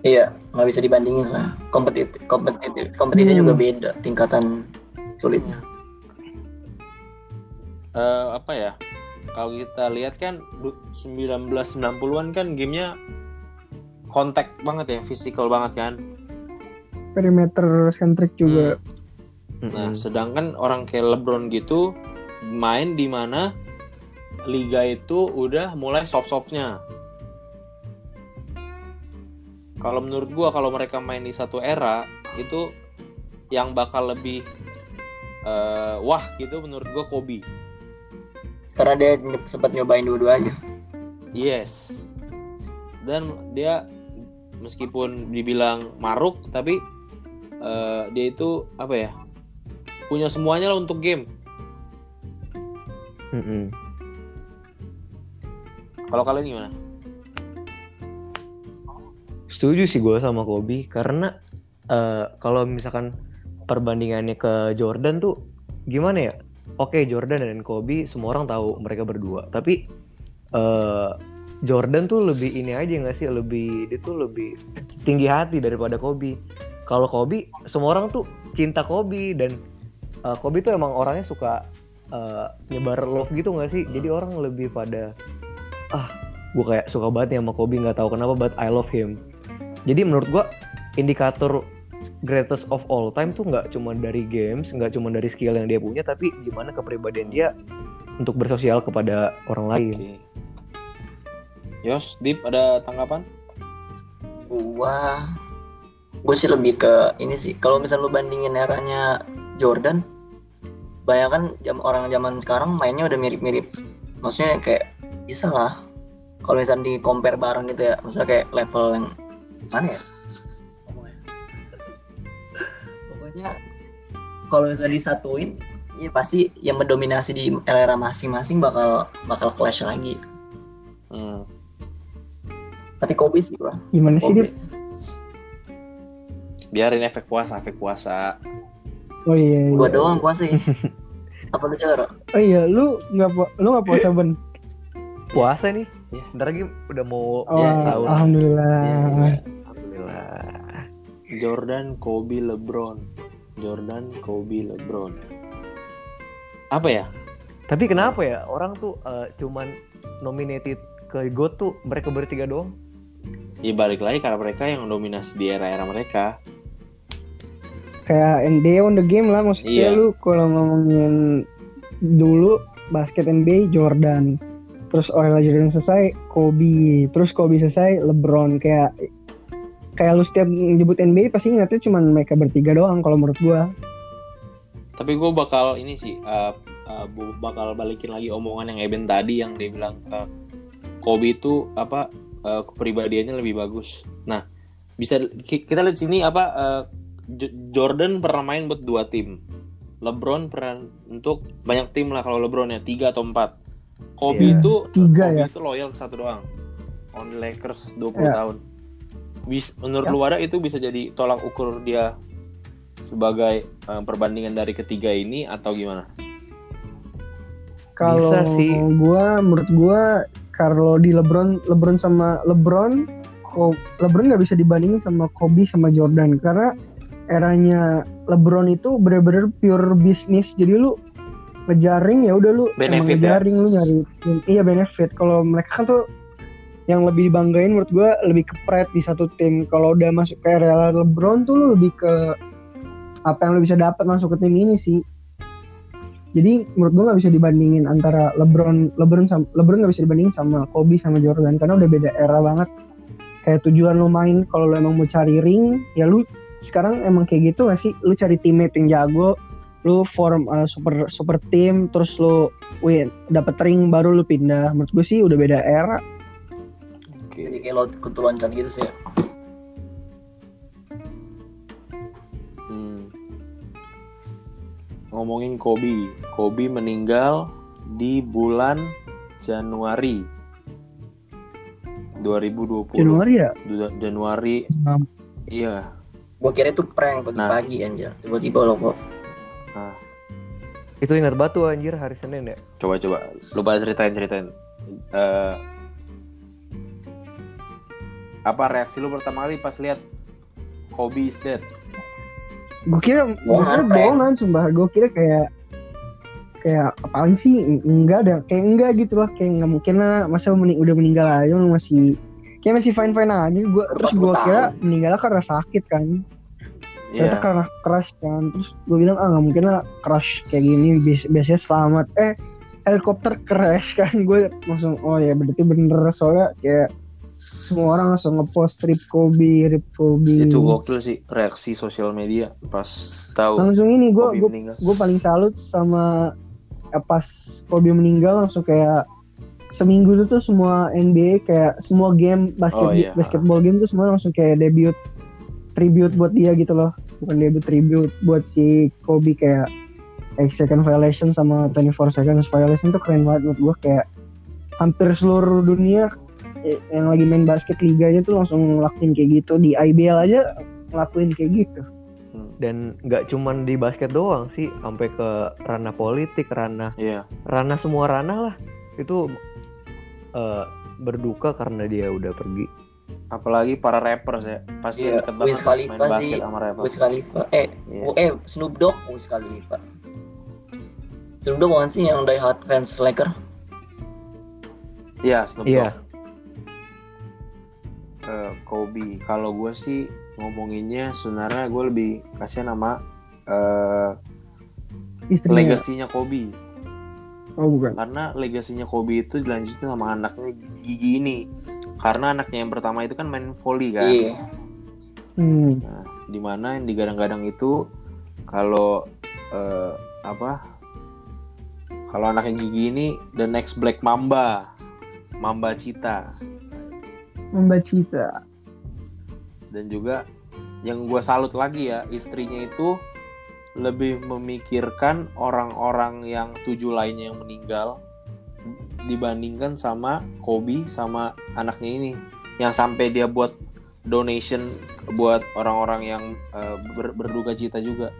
Iya, nggak bisa dibandingin lah. Kompetitif, kompetitif, kompetisinya Hmm. juga beda tingkatan sulitnya. eh apa ya kalau kita lihat kan du- 1990-an kan gamenya kontak banget ya fisikal banget kan Perimeter centric juga. Hmm. nah Mm-mm. sedangkan orang kayak LeBron gitu main di mana liga itu udah mulai soft softnya kalau menurut gua kalau mereka main di satu era itu yang bakal lebih eh, wah gitu menurut gua Kobe Karena dia sempat nyobain dua-duanya. Yes. Dan dia meskipun dibilang maruk tapi eh, dia itu apa ya? Punya semuanya lah untuk game. Mm-mm. Kalau kalian gimana? Setuju sih gue sama Kobe karena eh, kalau misalkan perbandingannya ke Jordan tuh gimana ya? Oke Jordan dan Kobe semua orang tahu mereka berdua, tapi eh, Jordan tuh lebih ini aja nggak sih? Lebih dia tuh lebih tinggi hati daripada Kobe. Kalau Kobe semua orang tuh cinta Kobe dan eh, Kobe tuh emang orangnya suka eh, nyebar love gitu nggak sih? Jadi orang lebih pada ah gue kayak suka banget nih sama Kobe nggak tahu kenapa but I love him jadi menurut gua indikator greatest of all time tuh nggak cuma dari games, nggak cuma dari skill yang dia punya, tapi gimana kepribadian dia untuk bersosial kepada orang lain. Oke. Yos, Deep ada tanggapan? Gua gue sih lebih ke ini sih. Kalau misal lu bandingin eranya Jordan, banyak kan jam orang zaman sekarang mainnya udah mirip-mirip. Maksudnya kayak bisa lah. Kalau misalnya di compare bareng gitu ya, misalnya kayak level yang mana ya? Ngomongnya. Pokoknya kalau misalnya disatuin, ya pasti yang mendominasi di era masing-masing bakal bakal clash lagi. Hmm. Tapi Kobe sih gua. Gimana sih dia? Biarin efek puasa, efek puasa. Oh iya. iya. Gua doang puasa ya. Apa lu cara? Oh iya, lu nggak lu nggak puasa ben? Puasa nih, Iya. bentar lagi udah mau Oh, Iya, sahur. alhamdulillah. Iya. Alhamdulillah. Jordan, Kobe, LeBron. Jordan, Kobe, LeBron. Apa ya? Tapi kenapa ya orang tuh eh, cuman nominated ke GOAT tuh mereka bertiga doang? Ya balik lagi karena mereka yang dominasi di era-era mereka. Kayak NBA on the game lah maksudnya Iya. lu kalau ngomongin dulu basket NBA Jordan. Terus oleh Jordan selesai Kobe, terus Kobe selesai LeBron kayak kayak lu setiap nyebut NBA pasti ingatnya cuma mereka bertiga doang kalau menurut gua. Tapi gue bakal ini sih, uh, uh, bakal balikin lagi omongan yang Eben tadi yang dia bilang uh, Kobe itu apa uh, kepribadiannya lebih bagus. Nah, bisa ki- kita lihat sini apa uh, Jordan pernah main buat dua tim. LeBron pernah untuk banyak tim lah kalau LeBron ya tiga atau empat. Kobe Iya, itu tiga Kobe ya. itu loyal satu doang. On Lakers 20 Iya. tahun. bis, menurut Ya. lu ada itu bisa jadi tolak ukur dia sebagai eh, perbandingan dari ketiga ini atau gimana? Kalau Bisa sih. gua menurut gua kalau di LeBron LeBron sama LeBron LeBron nggak bisa dibandingin sama Kobe sama Jordan karena eranya LeBron itu bener-bener pure bisnis jadi lu ngejaring ya udah lu emang Benefit ya? ngejaring lu nyari iya benefit. Kalau mereka kan tuh yang lebih dibanggain menurut gua lebih ke pride di satu tim. Kalau udah masuk ke era LeBron tuh lu lebih ke apa yang lu bisa dapat masuk ke tim ini sih. Jadi menurut gue nggak bisa dibandingin antara LeBron LeBron sama LeBron nggak bisa dibandingin sama Kobe sama Jordan karena udah beda era banget. Kayak tujuan lo main kalau lo emang mau cari ring ya lu sekarang emang kayak gitu gak sih? Lu cari teammate yang jago lu form uh, super super team terus lu win dapet ring baru lu pindah menurut gue sih udah beda era Oke. Jadi kayak lo kutu loncat gitu sih ya. Hmm. Ngomongin Kobe, Kobe meninggal di bulan Januari 2020. Januari ya Du- Januari, Nah, iya. Gue kira itu prank pagi-pagi anjir. Tiba-tiba lo kok. Nah, Itu ingat batu anjir hari Senin ya. coba coba, lu pada ceritain ceritain. Eh, apa reaksi lu pertama kali pas lihat Kobe is dead? gue kira gue kira Bohongan, bohongan sumpah. Gue kira kayak kayak apaan sih? Eng- enggak ada kayak enggak gitu lah. Kayak nggak mungkin lah. Masa mening udah meninggal aja lu masih kayak masih fine fine aja. Gue terus 40 gue kira tahun. meninggalnya karena sakit kan ternyata Iya. karena crash kan terus gue bilang ah nggak mungkin lah crash kayak gini Bias- biasanya selamat. Eh helikopter crash kan gue langsung oh ya berarti bener. Soalnya kayak semua orang langsung ngepost rip Kobe rip Kobe. Itu gokil sih reaksi sosial media pas tahu langsung ini gue gue paling salut sama ya pas Kobe meninggal langsung kayak seminggu itu tuh semua NBA kayak semua game basket Oh, iya. basketball game tuh semua langsung kayak debut tribute buat dia gitu loh bukan debut tribute buat si Kobe kayak 8 second violation sama 24 seconds violation tuh keren banget menurut gue kayak hampir seluruh dunia eh, yang lagi main basket liganya tuh langsung ngelakuin kayak gitu di IBL aja ngelakuin kayak gitu Hmm, Dan nggak cuman di basket doang sih, sampai ke ranah politik, ranah Iya. ranah semua ranah lah. Itu eh, berduka karena dia udah pergi. Apalagi para rappers ya. Pasti Iya, deket Wiz banget Khalifa main basket sih. sama rapper. Wiz Khalifa. Eh, oh, eh Snoop Dogg Wiz Khalifa. Snoop Dogg bukan sih yang die hard fans Laker? Iya, Snoop Iya. Dogg. Eh, Kobe. Kalau gue sih ngomonginnya sebenarnya gue lebih kasihan sama eh, istrinya legasinya Kobe. oh bukan Karena legasinya Kobe itu dilanjutin sama anaknya Gigi ini. Karena anaknya yang pertama itu kan main volley kan. Iya. hmm. Nah, di mana yang digadang-gadang itu kalau eh, apa? Kalau anaknya Gigi ini the next Black Mamba, Mamba Cita, Mbak Cita dan juga yang gue salut lagi ya istrinya itu lebih memikirkan orang-orang yang tujuh lainnya yang meninggal dibandingkan sama Kobe sama anaknya ini yang sampai dia buat donation buat orang-orang yang eh, ber- berduka cita juga.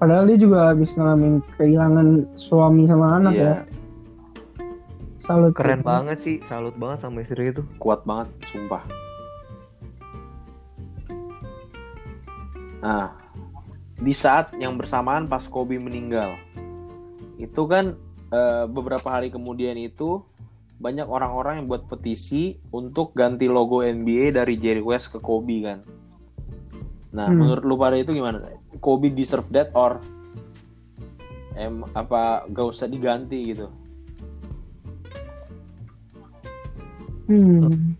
Padahal dia juga habis ngalamin kehilangan suami sama anak ya. Iya, Salut. Keren sih. banget sih, salut banget sama istri itu. kuat banget, sumpah. Nah, di saat yang bersamaan pas Kobe meninggal, itu kan eh, beberapa hari kemudian itu banyak orang-orang yang buat petisi untuk ganti logo NBA dari Jerry West ke Kobe kan. Nah, Hmm. menurut lu pada itu gimana? Kobe deserve that or em apa gak usah diganti gitu? Hmm.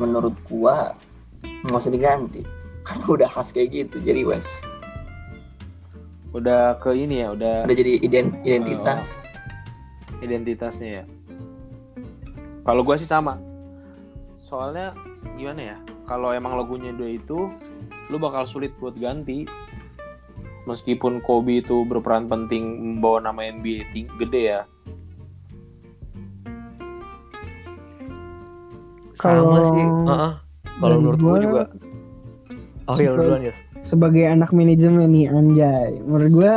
Menurut gua nggak usah diganti. Karena udah khas kayak gitu jadi West. Udah ke ini ya, udah Udah jadi ident identitas. identitasnya ya. Kalau gua sih sama. Soalnya gimana ya? Kalau emang logonya dua itu, lu bakal sulit buat ganti. Meskipun Kobe itu berperan penting membawa nama NBA ting- gede ya. sama Kalau- sih Heeh. kalau dari menurut gue gua, juga oh iya duluan ya sebagai anak manajemen nih anjay. Menurut gue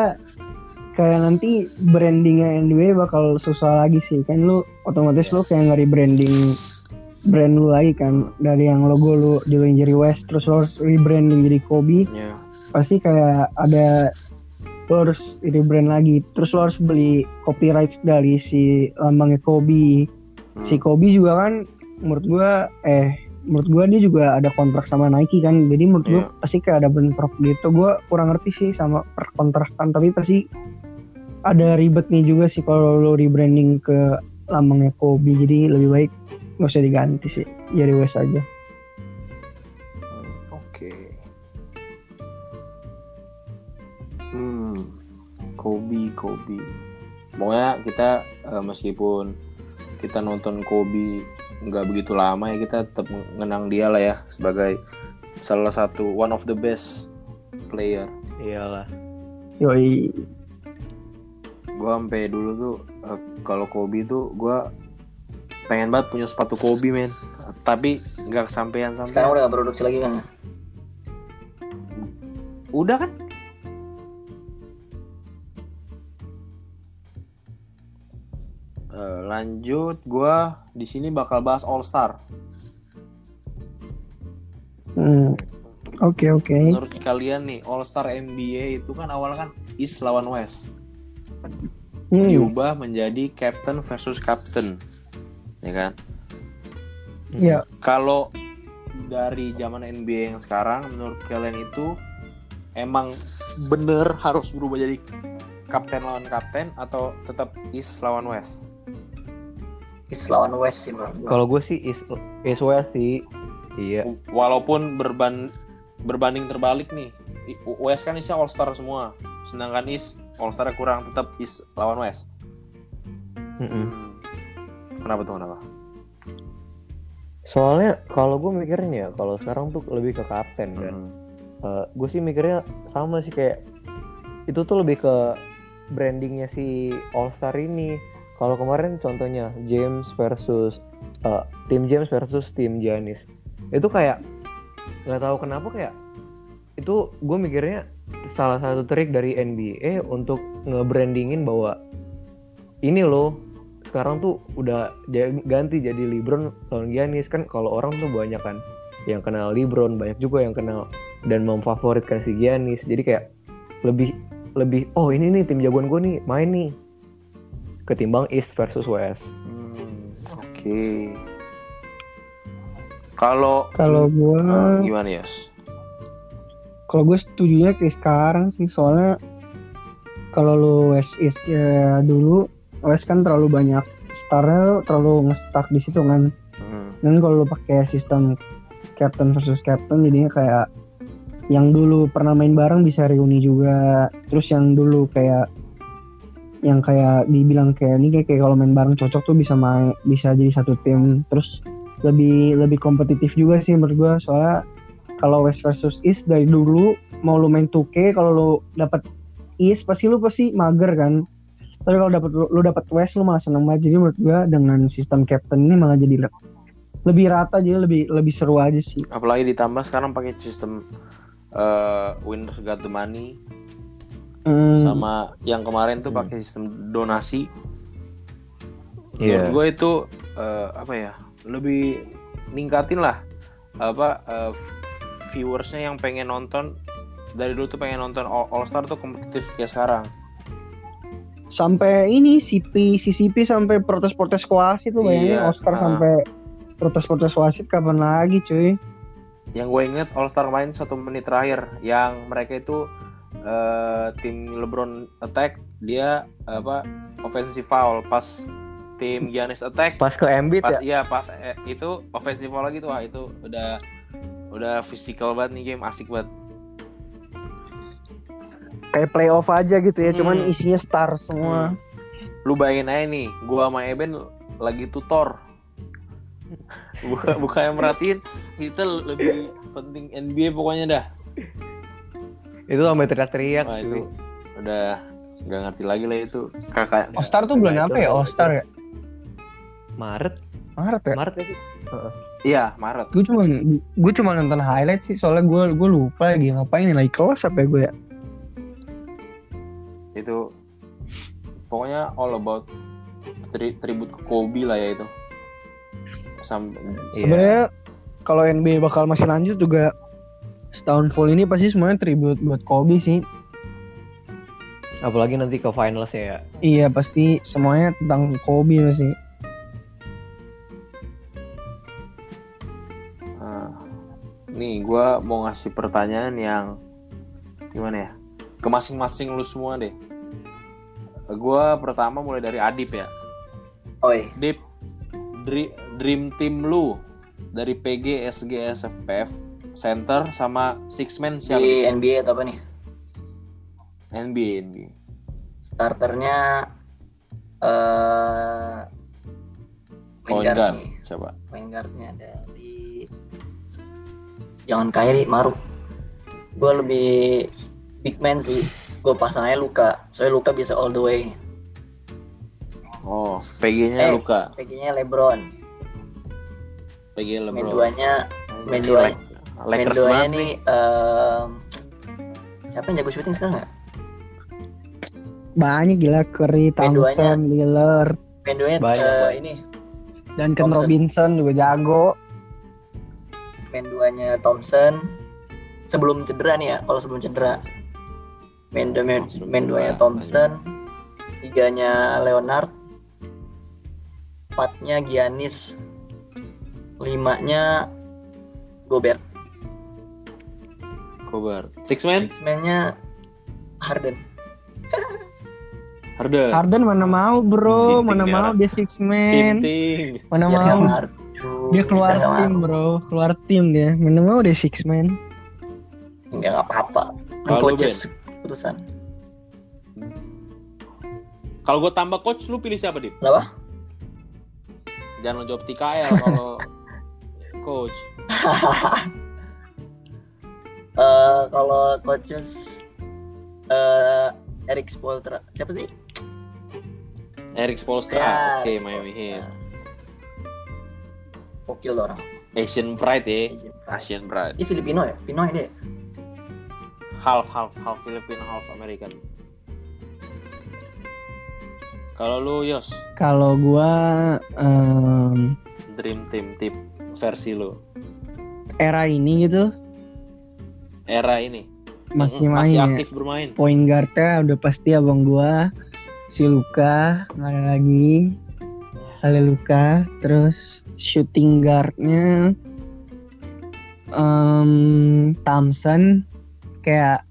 kayak nanti brandingnya NBA bakal susah lagi sih. Kan lu otomatis lu kayak nge-rebranding brand lu lagi kan. Dari yang logo lu dulu jadi West terus lu harus rebranding jadi Kobe. Ya. pasti kayak ada lo harus rebrand lagi. Terus lo harus beli copyright dari si lambangnya Kobe. Hmm. si Kobe juga kan menurut gua eh menurut gua dia juga ada kontrak sama Nike kan jadi menurut gua Iya. pasti kayak ada bentrok gitu gua kurang ngerti sih sama perkontraktan tapi pasti ada ribetnya juga sih kalau lo rebranding ke lambangnya Kobe jadi lebih baik nggak usah diganti sih jadi West aja Hmm, Oke. Hmm, Kobe, Kobe. Pokoknya kita eh, meskipun kita nonton Kobe nggak begitu lama ya kita tetap mengenang dia lah ya sebagai salah satu one of the best player. iyalah yoi Gua sampai dulu tuh eh, kalau Kobe tuh gua pengen banget punya sepatu Kobe men. Tapi nggak kesampaian sampai. Sekarang udah gak produksi lagi kan? Udah kan? Eh, lanjut, gua di sini bakal bahas All Star. Hmm. oke oke Menurut kalian nih, All Star NBA itu kan awalnya kan East lawan West, Hmm. diubah menjadi Captain versus Captain, ya kan? Iya. Kalau dari zaman NBA yang sekarang, menurut kalian itu emang bener harus berubah jadi kapten lawan kapten atau tetap East lawan West? East lawan West sih menurut gua. kalau gue sih is is West sih iya Walaupun berban berbanding terbalik nih, West kan isinya All Star semua, sedangkan East All Star kurang tetap East lawan West. Mm-mm. Hmm. Kenapa tuh kenapa? soalnya kalau gue mikirin ya kalau sekarang tuh lebih ke kapten kan Hmm. gue sih mikirnya sama sih kayak itu tuh lebih ke brandingnya si All Star ini. Kalau kemarin contohnya James versus eh, tim James versus tim Giannis, itu kayak nggak tahu kenapa kayak itu gue mikirnya salah satu trik dari NBA untuk nge-brandingin bahwa ini loh sekarang tuh udah ganti jadi LeBron lawan Giannis. Kan kalau orang tuh banyak kan yang kenal LeBron banyak juga yang kenal dan memfavoritkan si Giannis. Jadi kayak lebih lebih oh ini nih tim jagoan gue nih main nih ketimbang East versus West Hmm, Oke. Kalau kalau gua eh, gimana ya? kalau gue setujunya kayak sekarang sih soalnya kalau lu West East ya dulu West kan terlalu banyak starnya terlalu nge-stuck di situ kan Hmm. dan kalau lu pakai sistem captain versus captain jadinya kayak yang dulu pernah main bareng bisa reuni juga terus yang dulu kayak yang kayak dibilang kayak ini kayak, kayak kalau main bareng cocok tuh bisa main bisa jadi satu tim. Terus lebih lebih kompetitif juga sih menurut gua. Soalnya kalau West versus East dari dulu mau lu main 2K kalau lu dapat East pasti lu pasti mager kan. Tapi kalau dapat lu dapat West lu malah seneng banget. Jadi menurut gua dengan sistem captain ini malah jadi le- lebih rata jadi lebih lebih seru aja sih. Apalagi ditambah sekarang pakai sistem eh winners got the money Hmm, sama yang kemarin tuh Hmm. pakai sistem donasi. Iya. Menurut gue itu eh, apa ya? Lebih ningkatin lah apa eh, viewersnya yang pengen nonton dari dulu tuh pengen nonton All, All Star tuh kompetitif kayak sekarang. sampai ini CP CCP sampai protes-protes wasit tuh bayangin Iya, Oscar ah. sampai protes-protes wasit kapan lagi cuy Yang gue inget All Star kemarin satu menit terakhir yang mereka itu eh, tim LeBron attack dia apa offensive foul pas tim Giannis attack. Pas ke Embiid pas ya? iya pas eh, itu offensive foul lagi tuh wah itu udah udah physical banget nih game asik banget. Kayak playoff aja gitu ya cuman Hmm. isinya star semua. Lu bayangin aja nih gua sama Eben lagi tutor. Buka buka yang merhatiin kita lebih penting NBA pokoknya dah itu sampai teriak-teriak cuy. itu udah nggak ngerti lagi lah itu. Kakak All Star tuh bulan apa ya? All Star ya? Maret. Maret ya? Maret ya sih Iya, Maret. gue cuma gue cuma nonton highlight sih soalnya gue gue lupa lagi ngapain lagi kelas apa ya gue ya? Itu pokoknya all about tri tribute ke Kobe lah ya itu. Sampai Iya. sebenarnya kalau NBA bakal masih lanjut juga setahun full ini pasti semuanya tribute buat Kobe sih apalagi nanti ke finals ya iya pasti semuanya tentang Kobe masih Nah, nih gue mau ngasih pertanyaan yang gimana ya? Ke masing-masing lu semua deh. Gue pertama mulai dari Adip ya. Oi, Dip, dri- dream team lu dari PG, SG, SFPF, center sama six man siapa? di NBA atau apa nih? NBA, NBA. Starternya eh Point guard guard, siapa? Main guardnya dari jangan Kyrie, Maruk. Gue lebih big man sih. Gue pasangnya Luka. Soalnya Luka bisa all the way. Oh, PG-nya Eh. Luka. PG-nya LeBron. PG Main LeBron. duanya main Ini dua- Lak- main Lakers banget nih em, siapa yang jago syuting sekarang nggak? banyak gila Curry. Thompson, Lillard, duanya Banyak, eh, ini Duncan Thompson. Robinson juga jago. main duanya Thompson sebelum cedera nih ya kalau sebelum cedera duanya cedera. Thompson tiganya Leonard empatnya Giannis limanya Gobert Kobar. Six man? six-man-nya Harden Harden. Harden mana mau bro, Sinting mana dia mau dia six man, Sinting. mana nggak mau dia keluar nggak tim bro, keluar tim dia, mana mau dia six man. nggak nggak apa-apa kan Kalau coaches urusan Kalau gue tambah coach, lu pilih siapa, Dip? kenapa Jangan lo jawab TKL kalau coach. Eh, kalau coaches eh Eric Spoelstra siapa sih Eric Spoelstra, Ya, oke Eric Miami. Heat. Gokil tuh orang Asian Pride ya, Asian Pride. Asian Pride. Ini Filipino ya? Pinoy dia. Half half half Filipino, half American. Kalau lu Yos, Kalau gua em, dream team tip versi lu era ini gitu era ini masih Mm, main masih ya. aktif bermain. Point guardnya udah pasti abang gua si Luka nggak ada lagi Ale Luka terus shooting guardnya em Thompson kayak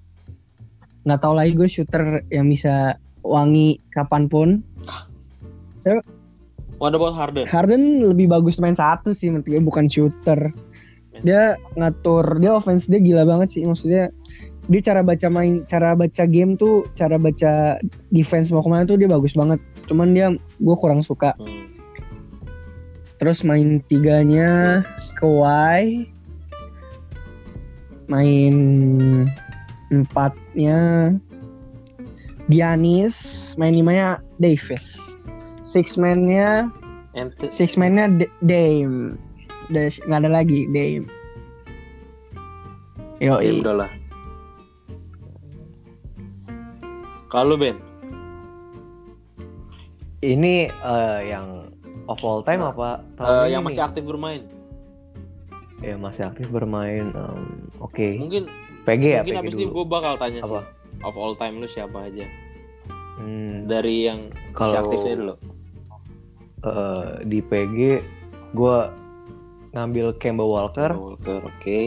nggak tahu lagi gue shooter yang bisa wangi kapan pun What about Harden? Harden lebih bagus main satu sih menurut gue bukan shooter dia ngatur dia offense dia gila banget sih. Maksudnya dia cara baca main cara baca game tuh cara baca defense mau ke mana tuh dia bagus banget. Cuman dia gue kurang suka. Hmm. terus main tiganya Kawhi. Main empatnya Giannis. Main limanya Davis. Six man-nya six man-nya D- Dame udah nggak ada lagi Dame yo ya udah lah. Kalau Ben, ini eh, yang of all time Nah, apa eh, tahun ini? yang masih aktif bermain, ya masih aktif bermain em, oke. Mungkin PG ya mungkin PG abis ini dulu. gue bakal tanya apa? sih of all time lu siapa aja? Hmm, dari yang masih Kalau- aktifnya dulu. eh, di PG gue ngambil Kemba Walker Walker, oke.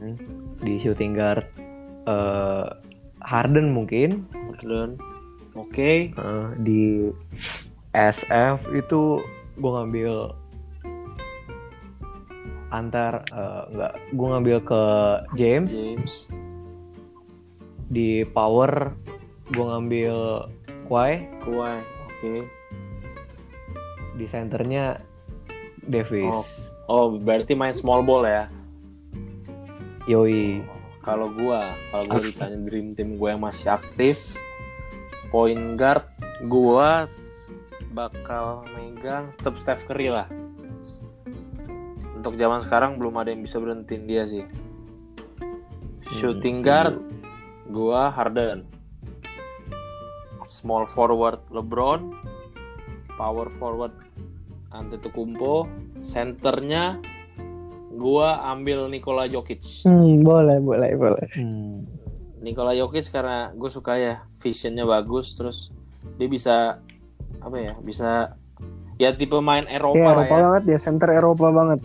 Mhm. di shooting guard eh, Harden mungkin Harden, oke. Eh, di SF itu gue ngambil antar eh, nggak gue ngambil ke James James, di power gue ngambil Kawhi Kawhi, oke. di senternya Davis Oh. Oh, berarti main small ball ya? Yoi Kalau gua, kalau gua ditanya dream team gua yang masih aktif, point guard gua bakal megang tetap Steph Curry lah. untuk zaman sekarang belum ada yang bisa berhentiin dia sih. Shooting guard gua Harden. Small forward LeBron. Power forward Antetokounmpo. Centernya gua ambil Nikola Jokic. Hmm, boleh, boleh, boleh. Hmm. Nikola Jokic karena gue suka ya visionnya bagus terus dia bisa apa ya bisa ya tipe main Eropa Iya, lah Eropa ya. banget dia, center Eropa banget.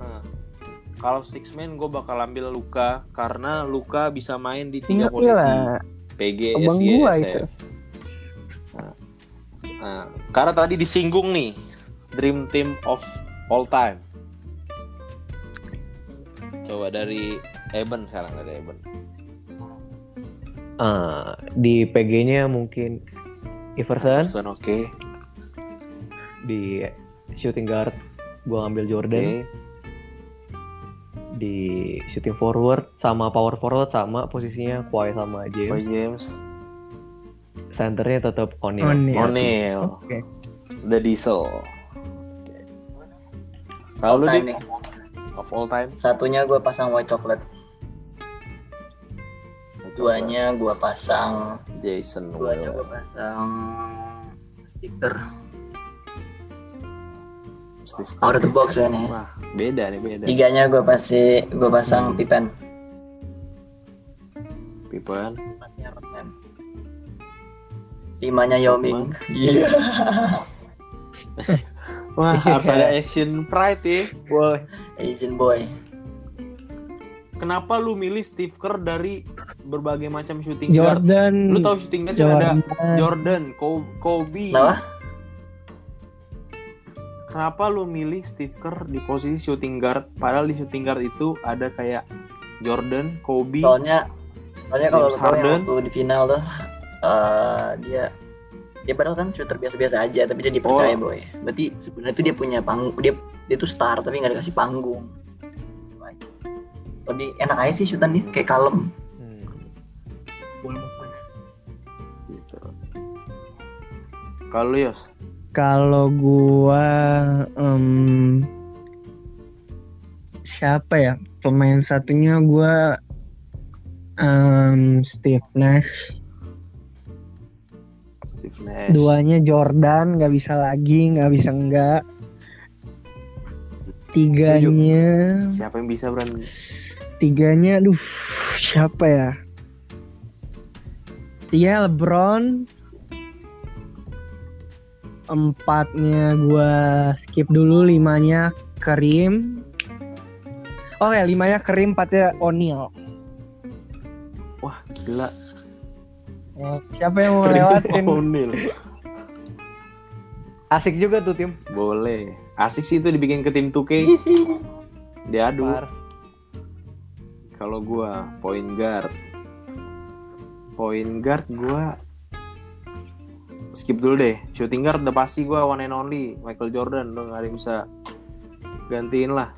Nah, kalau six man gue bakal ambil Luka karena Luka bisa main di tiga Iya posisi PG, abang SG, SF. itu. Nah, nah, karena tadi disinggung nih dream team of all time. Coba dari Eben sekarang dari Eben. Ah, di PG-nya mungkin Iverson, Iverson, Oke. di shooting guard gua ngambil. Jordan, di shooting forward sama power forward sama posisinya Kawhi sama James. James. Centernya tetap O'Neal. O'Neal. O'Neal. Oke. The Diesel. Kalau lu nih. of all time, Satunya gue pasang white chocolate. Duanya gue pasang. Jason Duanya gue pasang stiker out of the box ya nih. Wah, beda nih beda. Tiganya gue pasti gue pasang Pippen. Pippen. Empatnya Rodman. Limanya Yao Ming. Iya. Wah, harus ada Asian Pride ya. Boleh. Asian boy. Kenapa lu milih Steve Kerr dari berbagai macam shooting guard? Jordan. Lu tahu shooting guard kan ada Jordan. Jordan, Ko- Kobe. Kenapa? Kenapa lu milih Steve Kerr di posisi shooting guard? Padahal di shooting guard itu ada kayak Jordan, Kobe. Soalnya soalnya kalau James lu tahu yang Harden. waktu di final tuh eh, dia dia padahal kan shooter biasa-biasa aja tapi dia dipercaya Oh. boy. Berarti sebenarnya tuh dia punya panggung dia dia tuh star tapi nggak dikasih panggung. Lebih enak aja sih shootan dia kayak kalem. Hmm. Gitu. Kalau Yos? Kalau gua em, siapa ya pemain satunya gua em, Steve Nash Nash. duanya Jordan nggak bisa lagi nggak bisa enggak tiganya Siapa yang bisa berani? tiganya aduh siapa ya tiga LeBron empatnya gua skip dulu limanya Karim Oke, limanya Karim, empatnya O'Neal. Wah, gila. Ya, siapa yang mau lewatin? Asik juga tuh tim. Boleh. Asik sih itu dibikin ke tim 2K. Diadu. Kalau gua point guard. Point guard gua skip dulu deh. Shooting guard udah pasti gua one and only Michael Jordan. Lo nggak ada yang bisa gantiin lah.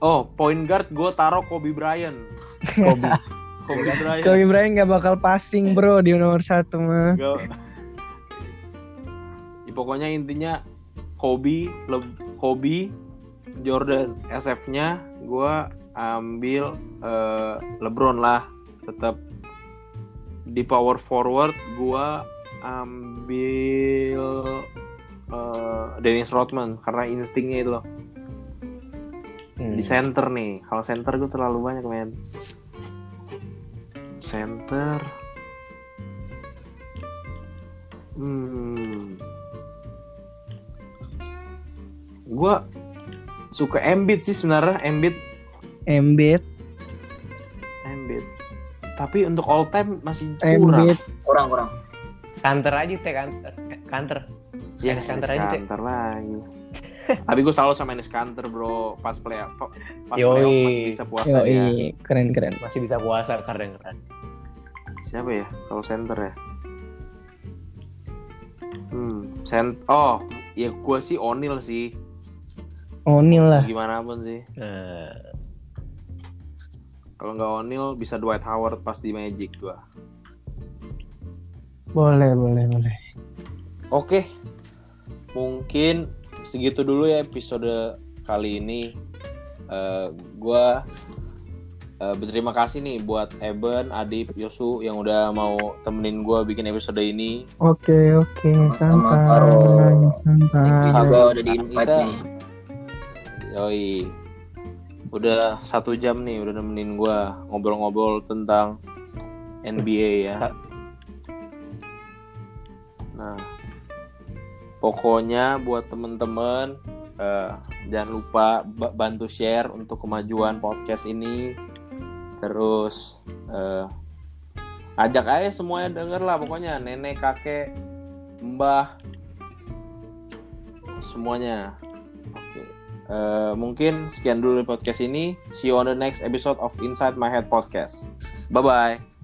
Oh, point guard gua taruh Kobe Bryant. Kobe. Kobe Bryant. Kobe Bryant nggak bakal passing bro di nomor satu mah. Gak. Ya, pokoknya intinya Kobe, Le- Kobe, Jordan, SF-nya gua ambil eh, LeBron lah, tetap di power forward gua ambil eh, Dennis Rodman karena instingnya itu loh. Hmm. Di center nih, kalau center gue terlalu banyak men. Center. Hmm. Gua suka Embiid sih sebenarnya Embiid, Embiid, Embiid. Tapi untuk all time masih kurang. Embiid, Kurang kurang. Kanter aja teh kanter. Kanter. Ya, Kanter aja, Cek. Kanter lagi. Tapi gue selalu sama Enes Kanter bro Pas play Pas Yoi. playoff masih bisa puasa ya Yoi, keren keren. Masih bisa puasa keren keren. Siapa ya kalau center ya? Hmm, cent oh, ya gua sih O'Neal sih. O'Neal lah. Gimana pun sih. Nah, Kalau nggak O'Neal bisa Dwight Howard pas di Magic gua. Boleh boleh boleh. Oke. Mungkin segitu dulu ya episode kali ini eh, gua eh, berterima kasih nih buat Eben, Adip, Yosu yang udah mau temenin gua bikin episode ini. Oke oke santai santai. Sama. juga udah di invite Kita- nih. Yoi. Udah satu jam nih udah nemenin gua ngobrol-ngobrol tentang NBA ya. Nah, pokoknya buat temen-temen eh, jangan lupa ba- bantu share untuk kemajuan podcast ini. Terus eh, ajak aja semuanya denger lah pokoknya nenek, kakek, mbah, semuanya. Eh, mungkin sekian dulu podcast ini. See you on the next episode of Inside My Head Podcast. Bye bye.